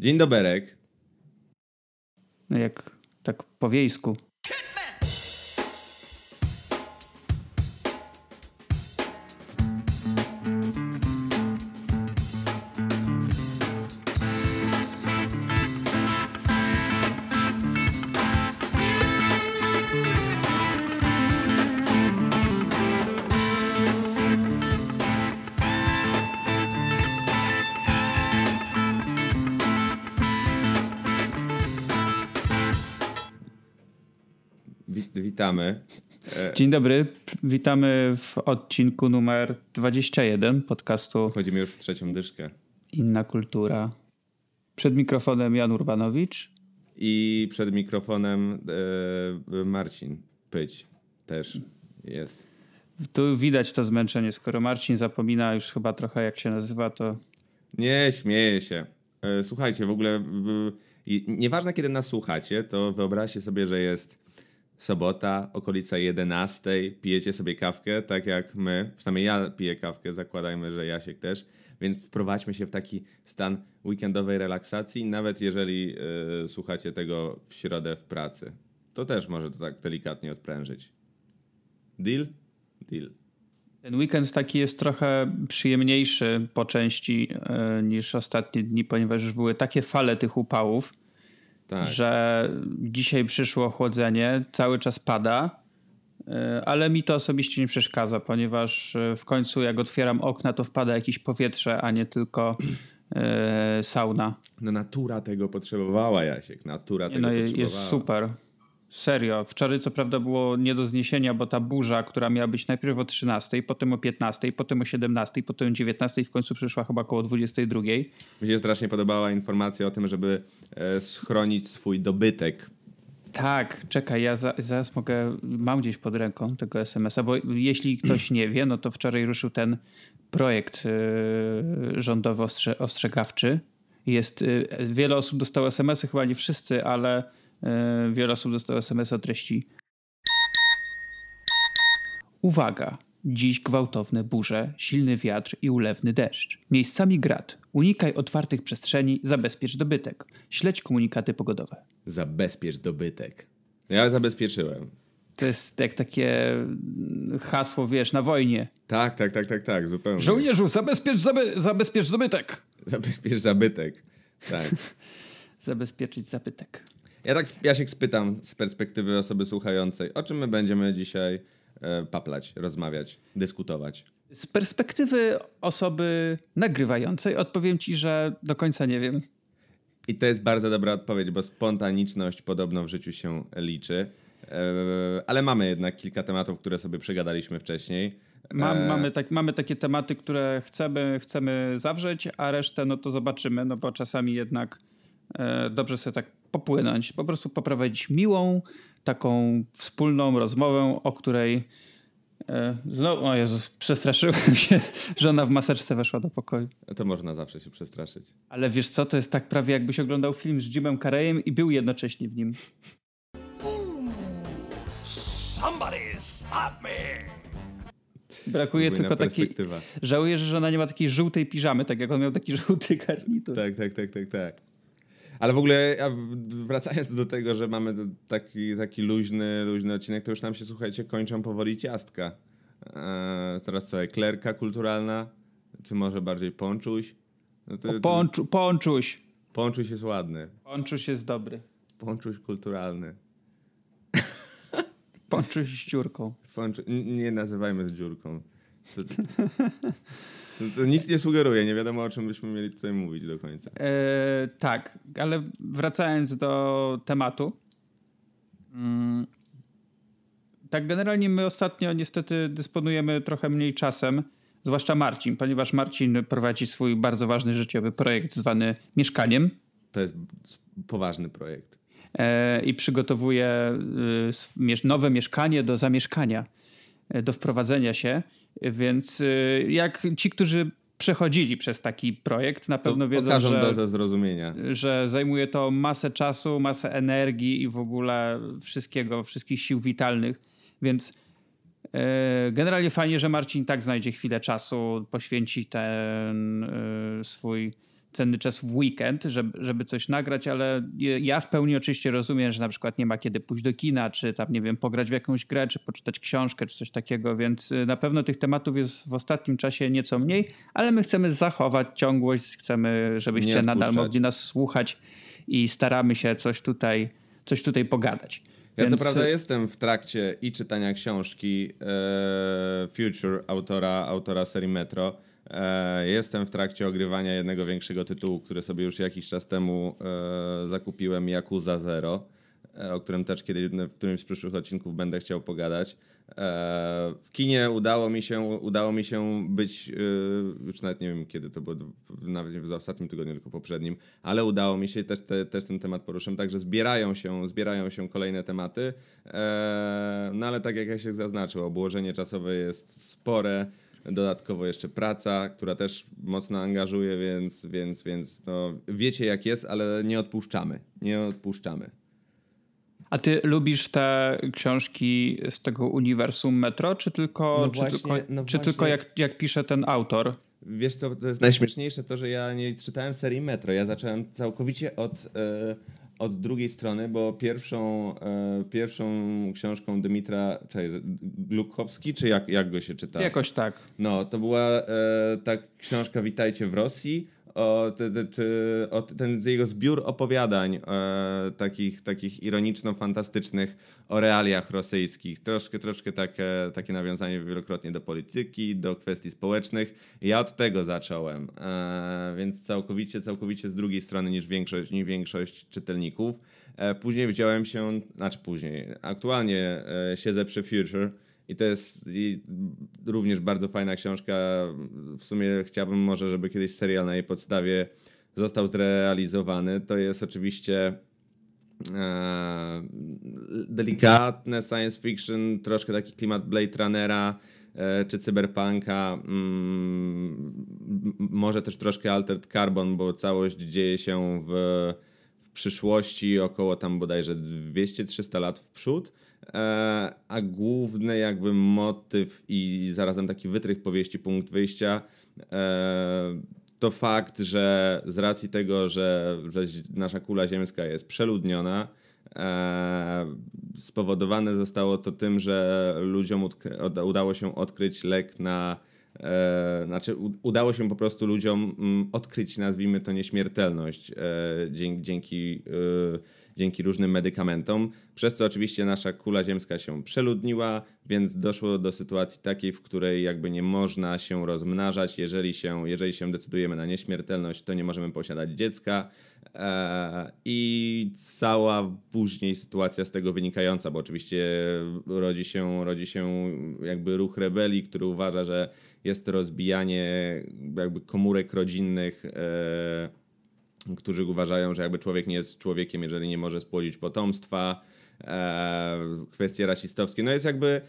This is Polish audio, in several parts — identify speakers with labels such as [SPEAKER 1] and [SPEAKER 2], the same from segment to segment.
[SPEAKER 1] Dzień doberek.
[SPEAKER 2] No jak tak po wiejsku. Dzień dobry, witamy w odcinku numer 21 podcastu.
[SPEAKER 1] Wchodzimy już w trzecią dyszkę.
[SPEAKER 2] Inna kultura. Przed mikrofonem Jan Urbanowicz.
[SPEAKER 1] I przed mikrofonem e, Marcin Pyć też jest.
[SPEAKER 2] Tu widać to zmęczenie. Skoro Marcin zapomina już chyba trochę jak się nazywa, to.
[SPEAKER 1] Nie, śmieję się. E, słuchajcie, w ogóle nieważne kiedy nas słuchacie, to wyobraźcie sobie, że jest sobota, okolica 11, pijecie sobie kawkę, tak jak my, przynajmniej ja piję kawkę, zakładajmy, że Jasiek też, więc wprowadźmy się w taki stan weekendowej relaksacji, nawet jeżeli yy, słuchacie tego w środę w pracy. To też może to tak delikatnie odprężyć. Deal? Deal.
[SPEAKER 2] Ten weekend taki jest trochę przyjemniejszy po części yy, niż ostatnie dni, ponieważ już były takie fale tych upałów, tak. że dzisiaj przyszło ochłodzenie, cały czas pada, e, ale mi to osobiście nie przeszkadza, ponieważ e, w końcu jak otwieram okna, to wpada jakieś powietrze, a nie tylko e, sauna.
[SPEAKER 1] No natura tego potrzebowała, Jasiek, natura tego no, potrzebowała.
[SPEAKER 2] Jest super. Serio. Wczoraj co prawda było nie do zniesienia, bo ta burza, która miała być najpierw o 13, potem o 15, potem o 17, potem o 19 w końcu przyszła chyba około 22. Mi
[SPEAKER 1] się strasznie podobała informacja o tym, żeby e, schronić swój dobytek.
[SPEAKER 2] Tak, czekaj, ja za, zaraz mogę, mam gdzieś pod ręką tego SMS-a, bo jeśli ktoś nie wie, no to wczoraj ruszył ten projekt e, rządowy ostrze, ostrzegawczy. Jest, e, wiele osób dostało SMS-y, chyba nie wszyscy, ale wiele osób dostało SMS o treści. Uwaga! Dziś gwałtowne burze, silny wiatr i ulewny deszcz. Miejscami grad. Unikaj otwartych przestrzeni, zabezpiecz dobytek. Śledź komunikaty pogodowe.
[SPEAKER 1] Zabezpiecz dobytek. Ja zabezpieczyłem.
[SPEAKER 2] To jest jak takie hasło, wiesz, na wojnie.
[SPEAKER 1] Tak, tak, tak, tak, tak, zupełnie.
[SPEAKER 2] Żołnierzu, zabezpiecz, zaby, zabezpiecz dobytek.
[SPEAKER 1] Zabezpiecz zabytek, tak.
[SPEAKER 2] Zabezpieczyć zabytek.
[SPEAKER 1] Ja tak ja się spytam z perspektywy osoby słuchającej, o czym my będziemy dzisiaj e, paplać, rozmawiać, dyskutować.
[SPEAKER 2] Z perspektywy osoby nagrywającej odpowiem ci, że do końca nie wiem.
[SPEAKER 1] I to jest bardzo dobra odpowiedź, bo spontaniczność podobno w życiu się liczy. E, ale mamy jednak kilka tematów, które sobie przegadaliśmy wcześniej.
[SPEAKER 2] Mam, e... mamy, tak, mamy takie tematy, które chcemy, chcemy zawrzeć, a resztę no to zobaczymy, no bo czasami jednak dobrze sobie tak popłynąć, po prostu poprowadzić miłą, taką wspólną rozmowę, o której e, Znowu, o Jezu, przestraszyłem się, że ona w maseczce weszła do pokoju.
[SPEAKER 1] To można zawsze się przestraszyć.
[SPEAKER 2] Ale wiesz co, to jest tak prawie jakbyś oglądał film z Jimem Carreyem i był jednocześnie w nim. Somebody stop me! Brakuje tylko takiej. Żałuję, że ona nie ma takiej żółtej piżamy, tak jak on miał taki żółty garnitur.
[SPEAKER 1] Tak, tak, tak, tak, tak. Ale w ogóle wracając do tego, że mamy taki, taki luźny, luźny odcinek, to już nam się, słuchajcie, kończą powoli ciastka. Eee, teraz co, eklerka kulturalna? Czy może bardziej ponczuś?
[SPEAKER 2] No to, ponczu, ponczuś.
[SPEAKER 1] Ponczuś jest ładny.
[SPEAKER 2] Ponczuś jest dobry.
[SPEAKER 1] Ponczuś kulturalny.
[SPEAKER 2] Ponczuś z dziurką.
[SPEAKER 1] Ponczu... Nie nazywajmy z dziurką. To, to, nic nie sugeruje, nie wiadomo o czym byśmy mieli tutaj mówić do końca.
[SPEAKER 2] E, tak, ale wracając do tematu. Mm, tak, generalnie my ostatnio niestety dysponujemy trochę mniej czasem, zwłaszcza Marcin, ponieważ Marcin prowadzi swój bardzo ważny życiowy projekt zwany Mieszkaniem.
[SPEAKER 1] To jest poważny projekt.
[SPEAKER 2] E, I przygotowuje y, nowe mieszkanie do zamieszkania, e, do wprowadzenia się. Więc y, jak ci, którzy przechodzili przez taki projekt, na pewno to wiedzą, że,
[SPEAKER 1] dozę zrozumienia.
[SPEAKER 2] że zajmuje to masę czasu, masę energii i w ogóle wszystkiego, wszystkich sił witalnych, więc y, generalnie fajnie, że Marcin tak znajdzie chwilę czasu, poświęci ten y, swój cenny czas w weekend, żeby, żeby coś nagrać, ale ja w pełni oczywiście rozumiem, że na przykład nie ma kiedy pójść do kina, czy tam, nie wiem, pograć w jakąś grę, czy poczytać książkę, czy coś takiego, więc y, na pewno tych tematów jest w ostatnim czasie nieco mniej, ale my chcemy zachować ciągłość, chcemy, żebyście nadal mogli nas słuchać i staramy się coś tutaj, coś tutaj pogadać.
[SPEAKER 1] Ja Więc... co prawda jestem w trakcie i czytania książki e, Future autora, autora serii Metro, jestem w trakcie ogrywania jednego większego tytułu, który sobie już jakiś czas temu e, zakupiłem, Yakuza Zero, e, o którym też kiedyś w którymś z przyszłych odcinków będę chciał pogadać. W kinie udało mi się, udało mi się być, już nawet nie wiem kiedy to było, nawet nie w ostatnim tygodniu, tylko poprzednim, ale udało mi się, też, te, też ten temat poruszyłem, także zbierają się, zbierają się kolejne tematy, no ale tak jak ja się zaznaczył, obłożenie czasowe jest spore, Dodatkowo jeszcze praca, która też mocno angażuje, więc, więc, więc no, wiecie jak jest, ale nie odpuszczamy. Nie odpuszczamy.
[SPEAKER 2] A ty lubisz te książki z tego uniwersum Metro, czy tylko, no czy właśnie, tylko, no czy tylko jak, jak pisze ten autor?
[SPEAKER 1] Wiesz co, to jest najśmieszniejsze to, że ja nie czytałem serii Metro. Ja zacząłem całkowicie od, e, od drugiej strony, bo pierwszą, e, pierwszą książką Dymitra czekaj, czy jak, jak go się czyta?
[SPEAKER 2] Jakoś tak.
[SPEAKER 1] No, to była e, ta książka Witajcie w Rosji o, o ten jego zbiór opowiadań e, takich, takich ironiczno-fantastycznych o realiach rosyjskich. Troszkę, troszkę takie, takie nawiązanie wielokrotnie do polityki, do kwestii społecznych. Ja od tego zacząłem, e, więc całkowicie, całkowicie z drugiej strony niż większość, niż większość czytelników. E, później wziąłem się, znaczy później, aktualnie e, siedzę przy Future, i to jest również bardzo fajna książka. W sumie chciałbym może, żeby kiedyś serial na jej podstawie został zrealizowany. To jest oczywiście e, delikatne science fiction, troszkę taki klimat Blade Runnera e, czy cyberpunka. Mm, może też troszkę Altered Carbon, bo całość dzieje się w, w przyszłości około tam bodajże 200-300 lat w przód. E, a główny jakby motyw i zarazem taki wytrych powieści, punkt wyjścia e, to fakt, że z racji tego, że, że nasza kula ziemska jest przeludniona, e, spowodowane zostało to tym, że ludziom udało się odkryć lek na znaczy, udało się po prostu ludziom mm, odkryć, nazwijmy to, nieśmiertelność dzięki, dzięki e, dzięki różnym medykamentom, przez co oczywiście nasza kula ziemska się przeludniła, więc doszło do sytuacji takiej, w której jakby nie można się rozmnażać. Jeżeli się, jeżeli się decydujemy na nieśmiertelność, to nie możemy posiadać dziecka. Eee, I cała później sytuacja z tego wynikająca, bo oczywiście rodzi się, rodzi się jakby ruch rebelii, który uważa, że jest rozbijanie jakby komórek rodzinnych. Którzy uważają, że jakby człowiek nie jest człowiekiem, jeżeli nie może spłodzić potomstwa, e, kwestie rasistowskie. No jest jakby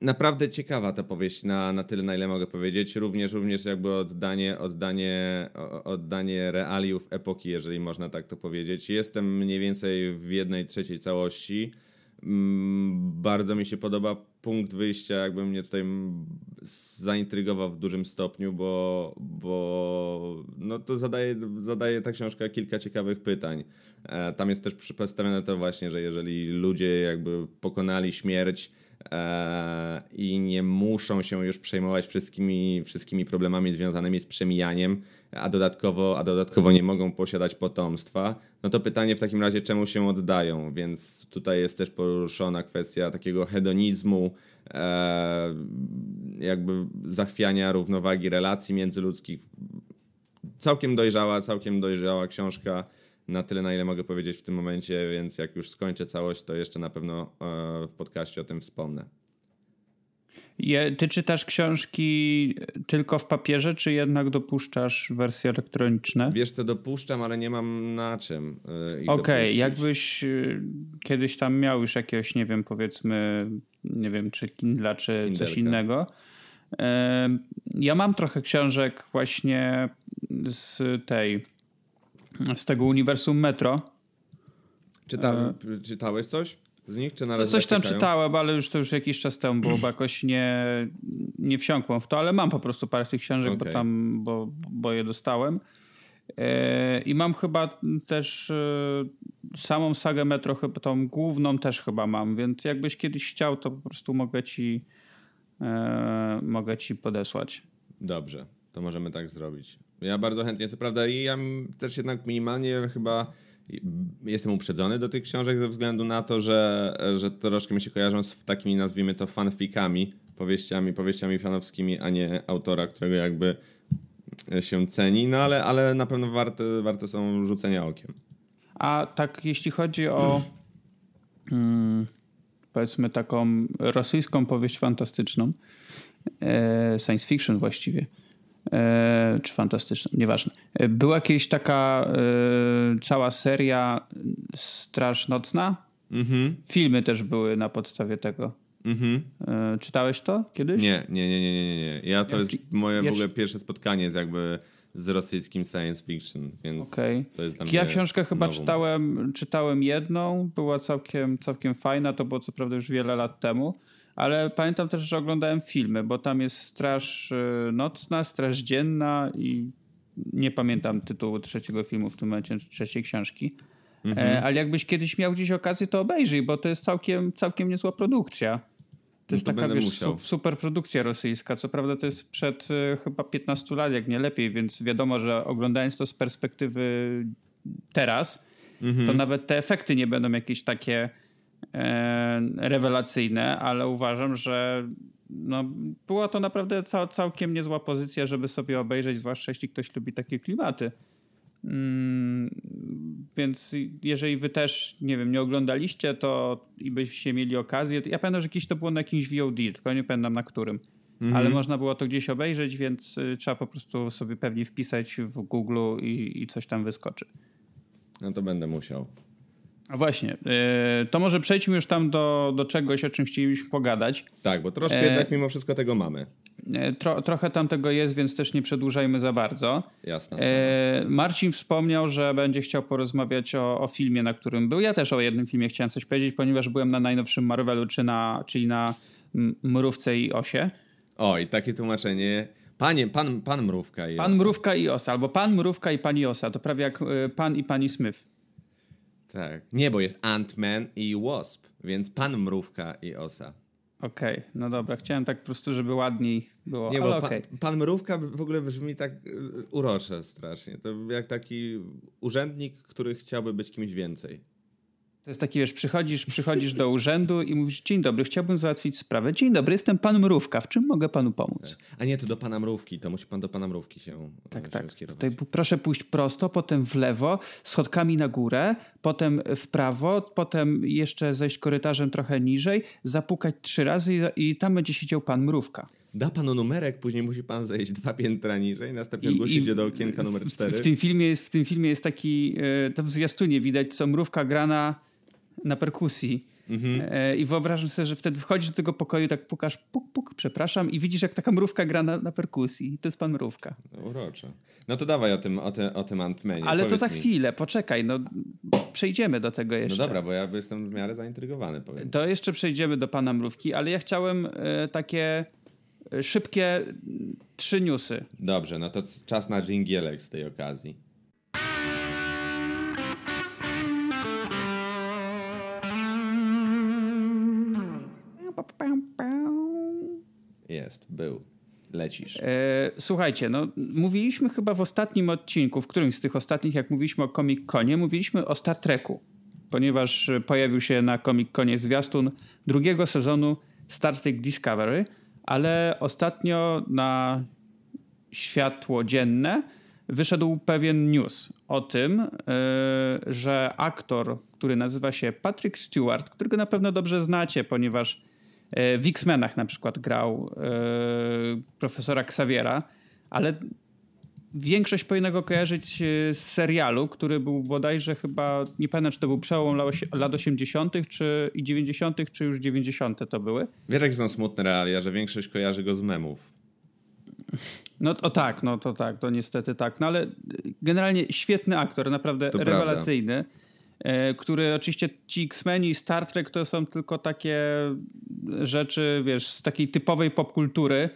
[SPEAKER 1] naprawdę ciekawa ta powieść na, na tyle, na ile mogę powiedzieć. Również, również jakby oddanie, oddanie, oddanie realiów epoki, jeżeli można tak to powiedzieć. Jestem mniej więcej w jednej trzeciej całości. Mm, bardzo mi się podoba punkt wyjścia, jakby mnie tutaj zaintrygował w dużym stopniu, bo, bo no to zadaje, zadaje ta książka kilka ciekawych pytań. E, tam jest też przedstawione to właśnie, że jeżeli ludzie jakby pokonali śmierć, i nie muszą się już przejmować wszystkimi, wszystkimi problemami związanymi z przemijaniem, a dodatkowo, a dodatkowo nie mogą posiadać potomstwa, no to pytanie w takim razie, czemu się oddają? Więc tutaj jest też poruszona kwestia takiego hedonizmu, e, jakby zachwiania równowagi relacji międzyludzkich. Całkiem dojrzała, całkiem dojrzała książka na tyle, na ile mogę powiedzieć w tym momencie, więc jak już skończę całość, to jeszcze na pewno e, w podcaście o tym wspomnę.
[SPEAKER 2] Ty czytasz książki tylko w papierze, czy jednak dopuszczasz wersje elektroniczne?
[SPEAKER 1] Wiesz co, dopuszczam, ale nie mam na czym.
[SPEAKER 2] Yy, Okej, okay, jakbyś y, kiedyś tam miał już jakiegoś, nie wiem, powiedzmy, nie wiem, czy Kindle, czy Kinderka. coś innego. Ja mam trochę książek właśnie z tej, z tego uniwersum Metro.
[SPEAKER 1] Czyta, e... Czytałeś coś? z nich, czy na razie
[SPEAKER 2] Coś tam czytałem, ale już to już jakiś czas temu było, bo jakoś nie, nie wsiąkłem w to, ale mam po prostu parę tych książek, okay. bo tam, bo, bo je dostałem. E, I mam chyba też e, samą sagę Metro, chyba tą główną też chyba mam, więc jakbyś kiedyś chciał, to po prostu mogę ci, e, mogę ci podesłać.
[SPEAKER 1] Dobrze, to możemy tak zrobić. Ja bardzo chętnie, co prawda, i ja też jednak minimalnie chyba jestem uprzedzony do tych książek ze względu na to, że, że troszkę mi się kojarzą z takimi, nazwijmy to, fanfikami, powieściami, powieściami fanowskimi, a nie autora, którego jakby się ceni, no ale, ale na pewno warte, warte są rzucenia okiem.
[SPEAKER 2] A tak jeśli chodzi o hmm, powiedzmy taką rosyjską powieść fantastyczną, e, science fiction właściwie, czy fantastyczną, nieważne. E, była jakaś taka e, cała seria Straż Nocna. Mhm. Filmy też były na podstawie tego. Mhm. E, czytałeś to kiedyś?
[SPEAKER 1] Nie, nie, nie, nie, nie. nie. Ja to ja, jest moje ja, w ogóle pierwsze spotkanie z jakby z rosyjskim science fiction, więc okay. to jest dla mnie
[SPEAKER 2] Ja książkę chyba czytałem, czytałem jedną, była całkiem, całkiem fajna, to było co prawda już wiele lat temu, ale pamiętam też, że oglądałem filmy, bo tam jest Straż y, Nocna, Straż Dzienna i nie pamiętam tytułu trzeciego filmu w tym momencie, trzeciej książki. Mhm. E, ale jakbyś kiedyś miał gdzieś okazję, to obejrzyj, bo to jest całkiem, całkiem niezła produkcja. To jest no to taka wiesz, musiał. super produkcja rosyjska. Co prawda to jest przed y, chyba 15 lat, jak nie lepiej, więc wiadomo, że oglądając to z perspektywy teraz, mhm. to nawet te efekty nie będą jakieś takie rewelacyjne, ale uważam, że no, była to naprawdę cał, całkiem niezła pozycja, żeby sobie obejrzeć, zwłaszcza jeśli ktoś lubi takie klimaty. Mm, więc jeżeli wy też, nie wiem, nie oglądaliście to i byście mieli okazję, ja pamiętam, że kiedyś to było na jakimś VOD, tylko nie pamiętam na którym. Mhm. Ale można było to gdzieś obejrzeć, więc y, trzeba po prostu sobie pewnie wpisać w Google i, i coś tam wyskoczy.
[SPEAKER 1] No to będę musiał.
[SPEAKER 2] A właśnie, y, to może przejdźmy już tam do, do czegoś, o czym chcielibyśmy pogadać.
[SPEAKER 1] Tak, bo troszkę e... jednak mimo wszystko tego mamy.
[SPEAKER 2] E, tro, trochę tam tego jest, więc też nie przedłużajmy za bardzo.
[SPEAKER 1] Jasne.
[SPEAKER 2] E, Marcin wspomniał, że będzie chciał porozmawiać o, o, filmie, na którym był. Ja też o jednym filmie chciałem coś powiedzieć, ponieważ byłem na najnowszym Marvelu, czy na, czyli na Mrówce i Osie.
[SPEAKER 1] O, i takie tłumaczenie. Panie, pan, pan Mrówka i
[SPEAKER 2] Pan Osa. Mrówka i Osa, albo Pan Mrówka i Pani Osa. To prawie jak e, Pan i Pani Smith.
[SPEAKER 1] Tak. Nie, bo jest Ant-Man i Wasp, więc Pan Mrówka i Osa.
[SPEAKER 2] Okej, okay, no dobra, chciałem tak po prostu, żeby ładniej było, Nie, ale okej.
[SPEAKER 1] Okay. Pan, pan Mrówka w ogóle brzmi tak y, urocze strasznie. To jak taki urzędnik, który chciałby być kimś więcej.
[SPEAKER 2] To jest taki, wiesz, przychodzisz, przychodzisz do urzędu i mówisz, dzień dobry, chciałbym załatwić sprawę. Dzień dobry, jestem pan Mrówka, w czym mogę panu pomóc?
[SPEAKER 1] A nie, to do pana Mrówki, to musi pan do pana Mrówki się
[SPEAKER 2] Tak, się tak. Skierować. Tutaj proszę pójść prosto, potem w lewo, schodkami na górę, potem w prawo, potem jeszcze zejść korytarzem trochę niżej, zapukać trzy razy i, i tam będzie siedział pan Mrówka
[SPEAKER 1] da panu numerek, później musi pan zejść dwa piętra niżej, następnie ogłosić się do okienka numer cztery.
[SPEAKER 2] W, w, tym filmie jest, w tym filmie jest taki, e, to w zwiastunie widać, co mrówka grana na perkusji. Mhm. E, I wyobrażam sobie, że wtedy wchodzisz do tego pokoju, tak pukasz, puk, puk, przepraszam, i widzisz, jak taka mrówka gra na, na perkusji. To jest pan mrówka.
[SPEAKER 1] Urocze. No to dawaj o tym, o, te, o tym Antmanie.
[SPEAKER 2] Ale Powiedz to za mi. chwilę, poczekaj, no przejdziemy do tego jeszcze.
[SPEAKER 1] No dobra, bo ja jestem w miarę zaintrygowany. Powiem.
[SPEAKER 2] To jeszcze przejdziemy do pana mrówki, ale ja chciałem e, takie e, szybkie trzy newsy.
[SPEAKER 1] Dobrze, no to czas na dżingielek z tej okazji. Jest, był. Lecisz. E,
[SPEAKER 2] słuchajcie, no mówiliśmy chyba w ostatnim odcinku, w którymś z tych ostatnich, jak mówiliśmy o Comic Conie, mówiliśmy o Star Treku, ponieważ pojawił się na Comic Conie zwiastun drugiego sezonu Star Trek Discovery, ale ostatnio na światło dzienne wyszedł pewien news o tym, e, że aktor, który nazywa się Patrick Stewart, którego na pewno dobrze znacie, ponieważ E, w X-Menach na przykład grał e, profesora Xaviera, ale większość powinna go kojarzyć e, z serialu, który był bodajże chyba, nie pamiętam czy to był przełom lat 80. czy i 90., czy już 90. to były.
[SPEAKER 1] Wiesz, jak są smutne realia, że większość kojarzy go z memów.
[SPEAKER 2] No o tak, no to tak, to niestety tak. No ale generalnie świetny aktor, naprawdę to rewelacyjny. Prawda. E, który oczywiście ci X-Men i Star Trek to są tylko takie rzeczy, wiesz, z takiej typowej popkultury,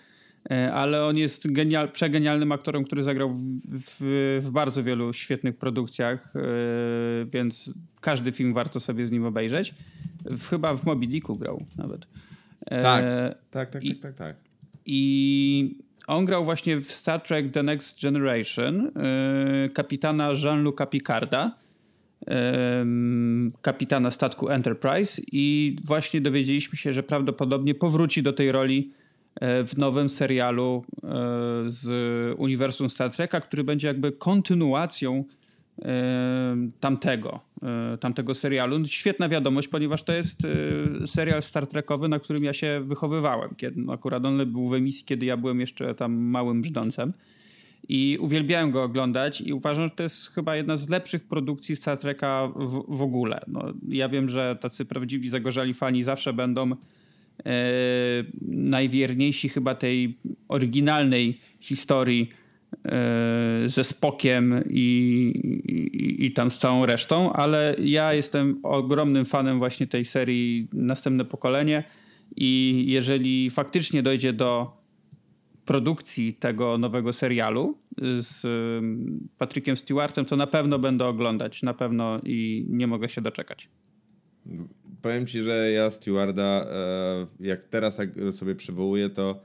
[SPEAKER 2] E, ale on jest genial, przegenialnym aktorem, który zagrał w, w, w bardzo wielu świetnych produkcjach, e, więc każdy film warto sobie z nim obejrzeć. Chyba w Moby Dicku grał nawet.
[SPEAKER 1] E, tak, tak, tak, tak, tak, tak.
[SPEAKER 2] I on grał właśnie w Star Trek The Next Generation kapitana Jean-Luc'a Picarda, kapitana statku Enterprise i właśnie dowiedzieliśmy się, że prawdopodobnie powróci do tej roli E, w nowym serialu e, z uniwersum Star Treka, który będzie jakby kontynuacją e, tamtego, tamtego serialu. Świetna wiadomość, ponieważ to jest serial Star Trekowy, na którym ja się wychowywałem. Kiedy, akurat on był w emisji, kiedy ja byłem jeszcze tam małym brzdącem. I uwielbiałem go oglądać i uważam, że to jest chyba jedna z lepszych produkcji Star Treka w, w ogóle. No, ja wiem, że tacy prawdziwi zagorzali fani zawsze będą E, najwierniejsi chyba tej oryginalnej historii e, ze Spokiem i, i, i, tam z całą resztą, ale ja jestem ogromnym fanem właśnie tej serii Następne Pokolenie i jeżeli faktycznie dojdzie do produkcji tego nowego serialu z Patrickiem Stewartem, to na pewno będę oglądać, na pewno i nie mogę się doczekać
[SPEAKER 1] powiem ci, że ja Stewarda, e, jak teraz tak sobie przywołuję, to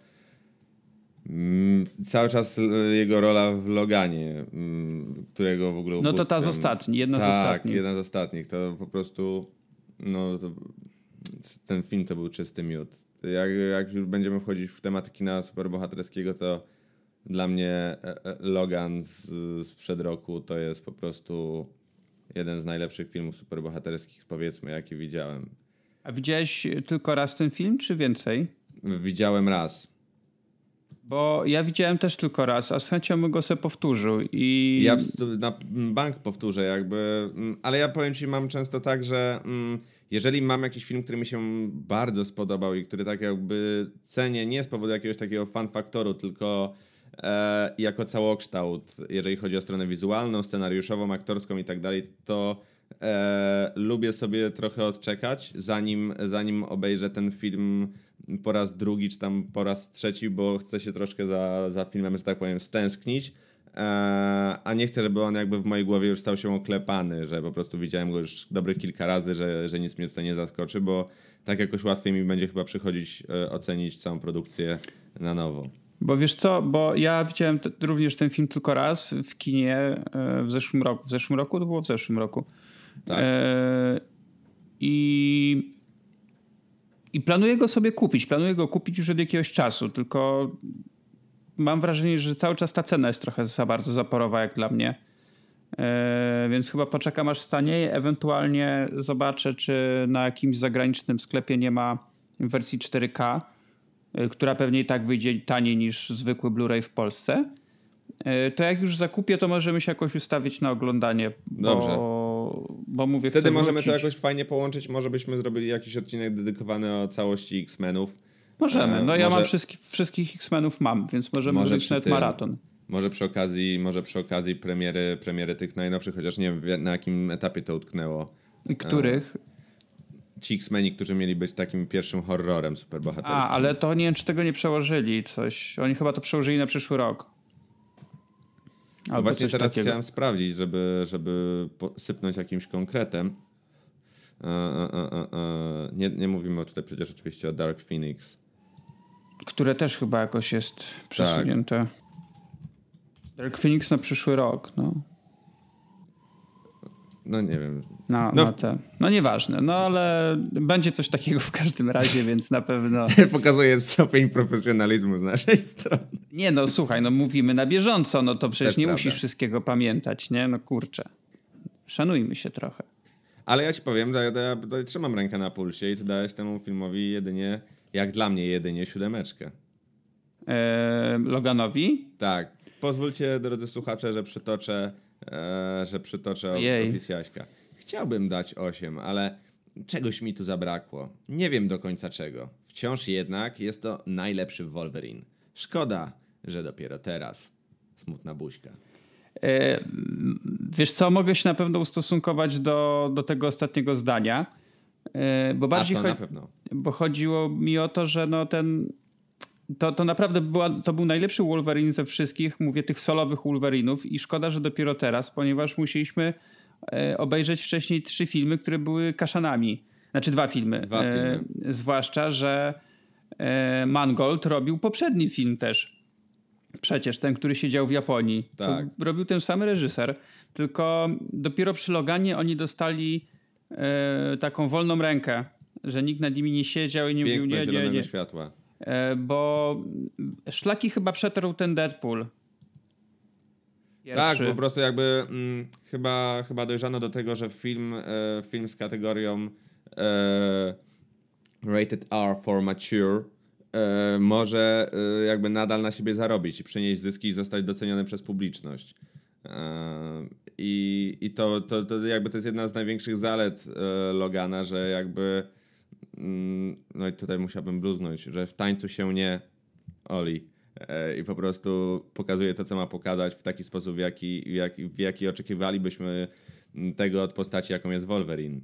[SPEAKER 1] mm, cały czas jego rola w Loganie, mm, którego w ogóle
[SPEAKER 2] No to ta z ostatnich, jedna
[SPEAKER 1] tak,
[SPEAKER 2] z ostatnich.
[SPEAKER 1] jedna z ostatnich. To po prostu, no ten film to był czysty miód. Jak, jak już będziemy wchodzić w temat kina superbohaterskiego, to dla mnie e, e, Logan z, sprzed roku to jest po prostu jeden z najlepszych filmów superbohaterskich, powiedzmy, jaki widziałem.
[SPEAKER 2] A widziałeś tylko raz ten film, czy więcej?
[SPEAKER 1] Widziałem raz.
[SPEAKER 2] Bo ja widziałem też tylko raz, a z chęcią bym go sobie powtórzył. I...
[SPEAKER 1] Ja na bank powtórzę, jakby, mm, ale ja powiem ci, mam często tak, że mm, jeżeli mam jakiś film, który mi się bardzo spodobał i który tak jakby cenię nie z powodu jakiegoś takiego fan faktoru, tylko e, jako całokształt, jeżeli chodzi o stronę wizualną, scenariuszową, aktorską i tak dalej, to e, lubię sobie trochę odczekać, zanim, zanim obejrzę ten film po raz drugi, czy tam po raz trzeci, bo chcę się troszkę za, za filmem, że tak powiem, stęsknić. E, a nie chcę, żeby on jakby w mojej głowie już stał się oklepany, że po prostu widziałem go już dobrych kilka razy, że, że nic mnie tutaj nie zaskoczy, bo tak jakoś łatwiej mi będzie chyba przychodzić, e, ocenić całą produkcję na nowo.
[SPEAKER 2] Bo wiesz co, bo ja widziałem również ten film tylko raz w kinie e, w zeszłym roku. W zeszłym roku to było w zeszłym roku. Tak. E, I, I planuję go sobie kupić. Planuję go kupić już od jakiegoś czasu, tylko mam wrażenie, że cały czas ta cena jest trochę za bardzo zaporowa jak dla mnie. E, więc chyba poczekam aż stanieje, ewentualnie zobaczę, czy na jakimś zagranicznym sklepie nie ma wersji 4K Y, która pewnie i tak wyjdzie taniej niż zwykły Blu-ray w Polsce, y, to jak już zakupię, to możemy się jakoś ustawić na oglądanie. Bo, Dobrze. Bo mówię,
[SPEAKER 1] Wtedy możemy wrócić. to jakoś fajnie połączyć. Może byśmy zrobili jakiś odcinek dedykowany o całości X-Menów.
[SPEAKER 2] Możemy. No e, ja może... mam wszystkich, wszystkich X-Menów mam, więc możemy może zrobić nawet tym, maraton.
[SPEAKER 1] Może przy okazji, może przy okazji premiery, premiery tych najnowszych, chociaż nie wiem na jakim etapie to utknęło.
[SPEAKER 2] Których? E,
[SPEAKER 1] ci X-Meni, którzy mieli być takim pierwszym horrorem superbohaterskim.
[SPEAKER 2] A, ale to nie wiem, czy tego nie przełożyli coś. Oni chyba to przełożyli na przyszły rok.
[SPEAKER 1] No właśnie teraz takiego. chciałem sprawdzić, żeby, żeby sypnąć jakimś konkretem. E, e, e, e, nie, nie mówimy tutaj przecież oczywiście o Dark Phoenix.
[SPEAKER 2] Które też chyba jakoś jest przesunięte. Tak. Dark Phoenix na przyszły rok, no.
[SPEAKER 1] No nie wiem.
[SPEAKER 2] No, no, no, te, no nieważne, no ale będzie coś takiego w każdym razie, więc na pewno...
[SPEAKER 1] Pokazuje stopień profesjonalizmu z naszej strony.
[SPEAKER 2] Nie no, słuchaj, no mówimy na bieżąco, no to przecież Też nie prawda. musisz wszystkiego pamiętać, nie? No kurczę. Szanujmy się trochę.
[SPEAKER 1] Ale ja ci powiem, ja, ja, ja trzymam rękę na pulsie i ty dałeś temu filmowi jedynie, jak dla mnie jedynie siódemeczkę.
[SPEAKER 2] Eee, Loganowi?
[SPEAKER 1] Tak. Pozwólcie, drodzy słuchacze, że przytoczę e, że przytoczę opis Jaśka. Chciałbym dać 8, ale czegoś mi tu zabrakło. Nie wiem do końca czego. Wciąż jednak jest to najlepszy Wolverine. Szkoda, że dopiero teraz. Smutna buźka. E,
[SPEAKER 2] wiesz co, mogę się na pewno ustosunkować do, do tego ostatniego zdania. E, bo bardziej
[SPEAKER 1] A to na pewno.
[SPEAKER 2] Bo chodziło mi o to, że no ten to, to naprawdę była, to był najlepszy Wolverine ze wszystkich, mówię tych solowych Wolverinów i szkoda, że dopiero teraz, ponieważ musieliśmy e, obejrzeć wcześniej trzy filmy, które były kaszanami. Znaczy dwa filmy.
[SPEAKER 1] Dwa filmy.
[SPEAKER 2] E, zwłaszcza, że e, Mangold robił poprzedni film też. Przecież ten, który siedział w Japonii.
[SPEAKER 1] Tak.
[SPEAKER 2] Robił ten sam reżyser, tylko dopiero przy Loganie oni dostali e, taką wolną rękę, że nikt nad nimi nie siedział i nie
[SPEAKER 1] Piękne
[SPEAKER 2] mówił nie, nie, nie.
[SPEAKER 1] światła.
[SPEAKER 2] E, bo szlaki chyba przetarł ten Deadpool.
[SPEAKER 1] Pierwszy. Tak, po prostu jakby mm, chyba, chyba dojrzano do tego, że film, e, film z kategorią e, rated R for mature e, może e, jakby nadal na siebie zarobić i przynieść zyski i zostać doceniony przez publiczność. E, I, i to, to, to jakby to jest jedna z największych zalet e, Logana, że jakby mm, no i tutaj musiałbym bluznąć, że w tańcu się nie Oli i po prostu pokazuje to, co ma pokazać w taki sposób, w jaki, w jaki, w jaki oczekiwalibyśmy tego od postaci, jaką jest Wolverine.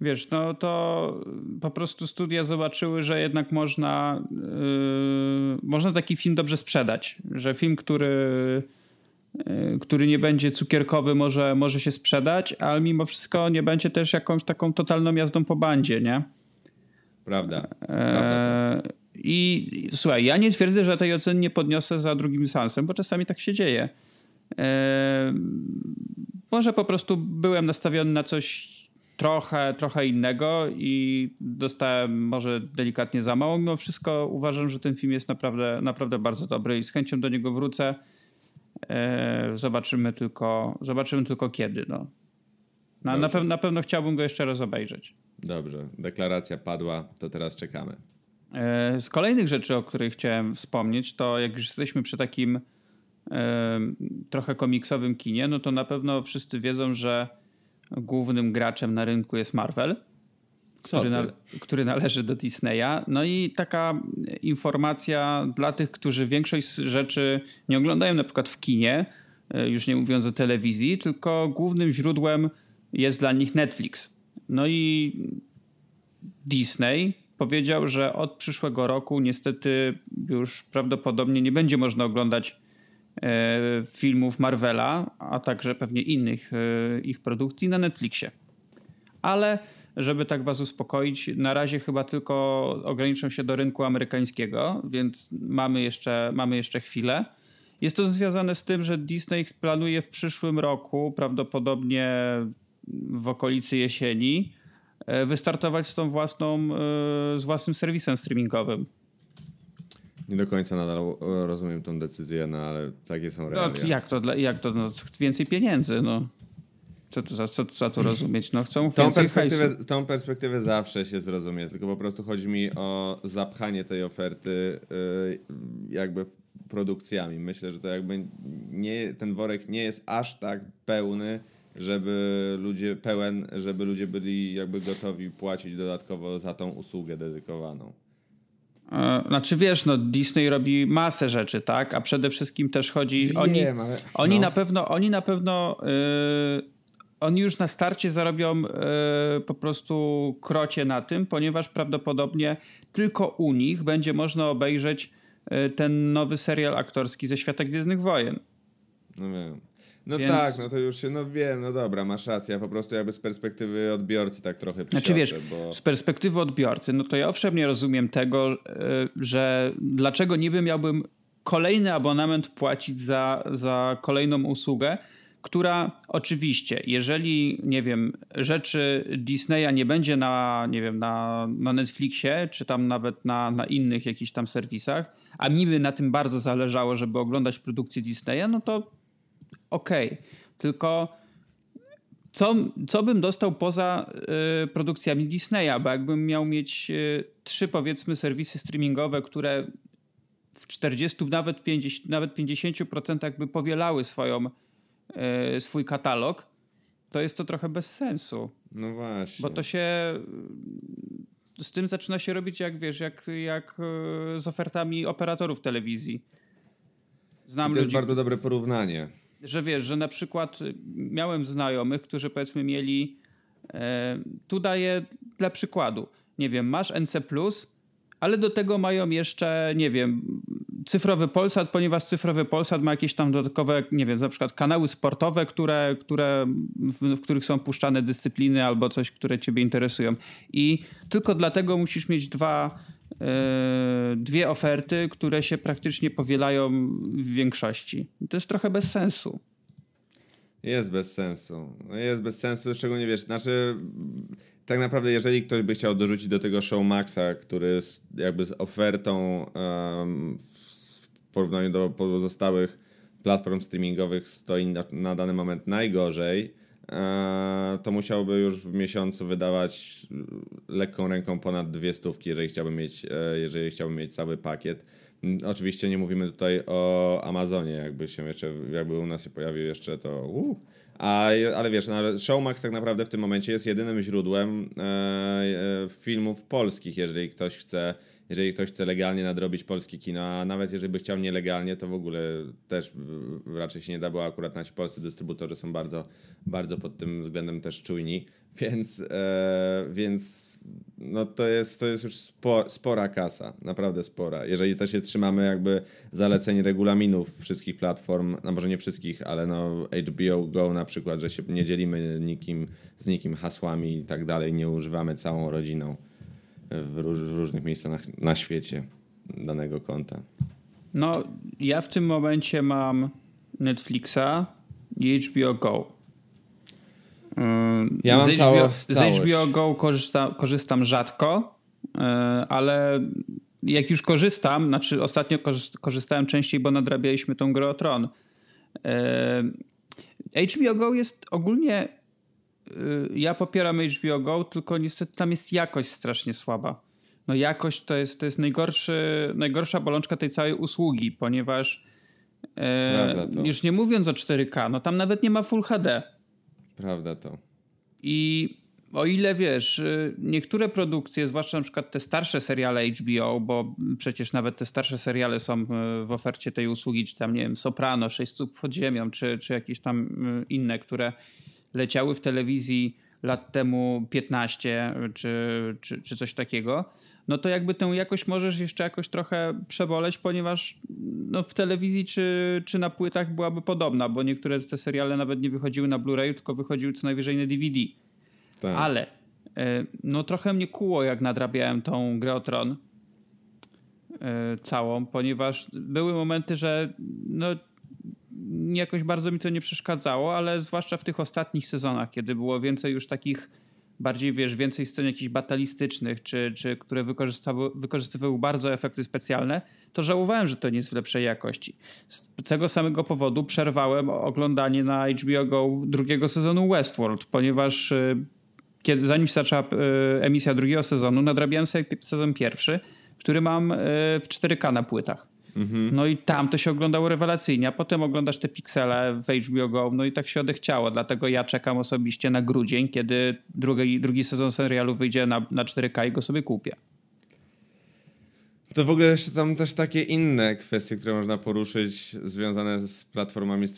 [SPEAKER 2] Wiesz, no to po prostu studia zobaczyły, że jednak można, yy, można taki film dobrze sprzedać. Że film, który, który nie będzie cukierkowy, może, może się sprzedać, ale mimo wszystko nie będzie też jakąś taką totalną jazdą po bandzie, nie?
[SPEAKER 1] Prawda.
[SPEAKER 2] Prawda yy, I słuchaj, ja nie twierdzę, że tej oceny nie podniosę za drugim sansem, bo czasami tak się dzieje. E, może po prostu byłem nastawiony na coś trochę, trochę innego i dostałem może delikatnie za mało. Mimo wszystko uważam, że ten film jest naprawdę, naprawdę bardzo dobry i z chęcią do niego wrócę. E, zobaczymy tylko, zobaczymy tylko kiedy. No. Na, na, pew na pewno chciałbym go jeszcze raz obejrzeć.
[SPEAKER 1] Dobrze, deklaracja padła, to teraz czekamy.
[SPEAKER 2] E, z kolejnych rzeczy, o których chciałem wspomnieć, to jak już jesteśmy przy takim e, trochę komiksowym kinie, no to na pewno wszyscy wiedzą, że głównym graczem na rynku jest Marvel, który, na, który, należy do Disneya. No i taka informacja dla tych, którzy większość rzeczy nie oglądają na przykład w kinie, e, już nie mówiąc o telewizji, tylko głównym źródłem jest dla nich Netflix. No i Disney powiedział, że od przyszłego roku niestety już prawdopodobnie nie będzie można oglądać E, filmów Marvela, a także pewnie innych e, ich produkcji na Netflixie. Ale żeby tak was uspokoić, na razie chyba tylko ograniczą się do rynku amerykańskiego, więc mamy jeszcze, mamy jeszcze chwilę. Jest to związane z tym, że Disney planuje w przyszłym roku, prawdopodobnie w okolicy jesieni, e, wystartować z tą własną, z własnym serwisem streamingowym.
[SPEAKER 1] Nie do końca nadal e, rozumiem tą decyzję, no ale takie są realia.
[SPEAKER 2] No, jak to? Jak to no, więcej pieniędzy, no. Co tu za, co, co tu rozumieć? No chcą tą
[SPEAKER 1] perspektywę, hajsu. tą perspektywę zawsze się zrozumie, tylko po prostu chodzi mi o zapchanie tej oferty yy, jakby produkcjami. Myślę, że to jakby nie, ten worek nie jest aż tak pełny, żeby ludzie pełen, żeby ludzie byli jakby gotowi płacić dodatkowo za tą usługę dedykowaną.
[SPEAKER 2] Znaczy wiesz, no Disney robi masę rzeczy, tak? A przede wszystkim też chodzi. Wiem, oni, ale... oni no. na pewno, oni na pewno. Yy, oni już na starcie zarobią yy, po prostu krocie na tym, ponieważ prawdopodobnie tylko u nich będzie można obejrzeć yy, ten nowy serial aktorski ze świata Gwiezdnych Wojen.
[SPEAKER 1] No wiem. No Więc... tak, no to już się, no wiem, no dobra, masz rację, po prostu jakby z perspektywy odbiorcy tak trochę
[SPEAKER 2] przysiądę, Znaczy wiesz, bo... z perspektywy odbiorcy, no to ja owszem nie rozumiem tego, e, że dlaczego niby miałbym kolejny abonament płacić za, za kolejną usługę, która oczywiście, jeżeli, nie wiem, rzeczy Disneya nie będzie na, nie wiem, na, na Netflixie, czy tam nawet na, na innych jakichś tam serwisach, a mi by na tym bardzo zależało, żeby oglądać produkcję Disneya, no to okej. Okay. Tylko co, co bym dostał poza y, produkcjami Disneya? Bo jakbym miał mieć y, trzy, powiedzmy, serwisy streamingowe, które w 40, nawet 50, nawet 50% by powielały swoją, y, swój katalog, to jest to trochę bez sensu.
[SPEAKER 1] No właśnie.
[SPEAKER 2] Bo to się. Z tym zaczyna się robić, jak wiesz, jak, jak z ofertami operatorów telewizji.
[SPEAKER 1] Znam I to ludzi, jest bardzo dobre porównanie
[SPEAKER 2] że wiesz, że na przykład y, miałem znajomych, którzy powiedzmy mieli, e, tu daję dla przykładu, nie wiem, masz NC+, ale do tego mają jeszcze, nie wiem, cyfrowy Polsat, ponieważ cyfrowy Polsat ma jakieś tam dodatkowe, nie wiem, na przykład kanały sportowe, które, które, w, w których są puszczane dyscypliny albo coś, które ciebie interesują. I tylko dlatego musisz mieć dwa, yy, dwie oferty, które się praktycznie powielają w większości. To jest trochę bez sensu.
[SPEAKER 1] Jest bez sensu. Jest bez sensu, szczególnie wiesz, znaczy tak naprawdę jeżeli ktoś by chciał dorzucić do tego Show Maxa, który jest jakby z ofertą um, w porównaniu do pozostałych platform streamingowych stoi na, na dany moment najgorzej, e, to musiałby już w miesiącu wydawać lekką ręką ponad dwie stówki, jeżeli chciałby mieć, e, jeżeli chciałby mieć cały pakiet. Oczywiście nie mówimy tutaj o Amazonie, jakby się jeszcze, jakby u nas się pojawił jeszcze to. Uh. A, ale wiesz, no, Showmax tak naprawdę w tym momencie jest jedynym źródłem e, e, filmów polskich, jeżeli ktoś chce jeżeli ktoś chce legalnie nadrobić polskie kino, a nawet jeżeli by chciał nielegalnie, to w ogóle też raczej się nie da, bo akurat nasi polscy dystrybutorzy są bardzo, bardzo pod tym względem też czujni, więc, e, więc no to jest, to jest już spo, spora kasa, naprawdę spora. Jeżeli też się trzymamy jakby zaleceń regulaminów wszystkich platform, no może nie wszystkich, ale no HBO Go na przykład, że się nie dzielimy nikim, z nikim hasłami i tak dalej, nie używamy całą rodziną w, róż, w różnych miejscach na, na świecie danego konta.
[SPEAKER 2] No, ja w tym momencie mam Netflixa i HBO Go.
[SPEAKER 1] Ja mam
[SPEAKER 2] z
[SPEAKER 1] HBO,
[SPEAKER 2] z HBO Go korzysta, korzystam rzadko, y, ale jak już korzystam, znaczy ostatnio korzystałem częściej, bo nadrabialiśmy tą grę o Tron. Y, HBO Go jest ogólnie ja popieram HBO Go, tylko niestety tam jest jakość strasznie słaba. No jakość to jest, to jest najgorszy, najgorsza bolączka tej całej usługi, ponieważ e, już nie mówiąc o 4K, no tam nawet nie ma Full HD.
[SPEAKER 1] Prawda to.
[SPEAKER 2] I o ile wiesz, y, niektóre produkcje, zwłaszcza na przykład te starsze seriale HBO, bo przecież nawet te starsze seriale są y, w ofercie tej usługi, czy tam, nie wiem, Soprano, Sześć stóp pod ziemią, czy, czy jakieś tam inne, które leciały w telewizji lat temu 15 czy, czy, czy coś takiego, no to jakby tę jakość możesz jeszcze jakoś trochę przeboleć, ponieważ no w telewizji czy, czy na płytach byłaby podobna, bo niektóre te seriale nawet nie wychodziły na Blu-rayu, tylko wychodziły co najwyżej na DVD. Tak. Ale e, no trochę mnie kuło, jak nadrabiałem tą grę o Tron e, całą, ponieważ były momenty, że no jakoś bardzo mi to nie przeszkadzało, ale zwłaszcza w tych ostatnich sezonach, kiedy było więcej już takich bardziej, wiesz, więcej scen jakichś batalistycznych, czy, czy które wykorzystywały, wykorzystywały bardzo efekty specjalne, to żałowałem, że to nie jest w lepszej jakości. Z tego samego powodu przerwałem oglądanie na HBO Go drugiego sezonu Westworld, ponieważ y, kiedy, zanim zaczęła y, emisja drugiego sezonu, nadrabiałem sobie sezon pierwszy, który mam y, w 4K na płytach. Mhm. No i tam to się oglądało rewelacyjnie, a potem oglądasz te piksele w HBO Go, no i tak się odechciało. Dlatego ja czekam osobiście na grudzień, kiedy drugi, drugi sezon serialu wyjdzie na, na 4K i go sobie kupię.
[SPEAKER 1] To w ogóle jeszcze tam też takie inne kwestie, które można poruszyć, związane z platformami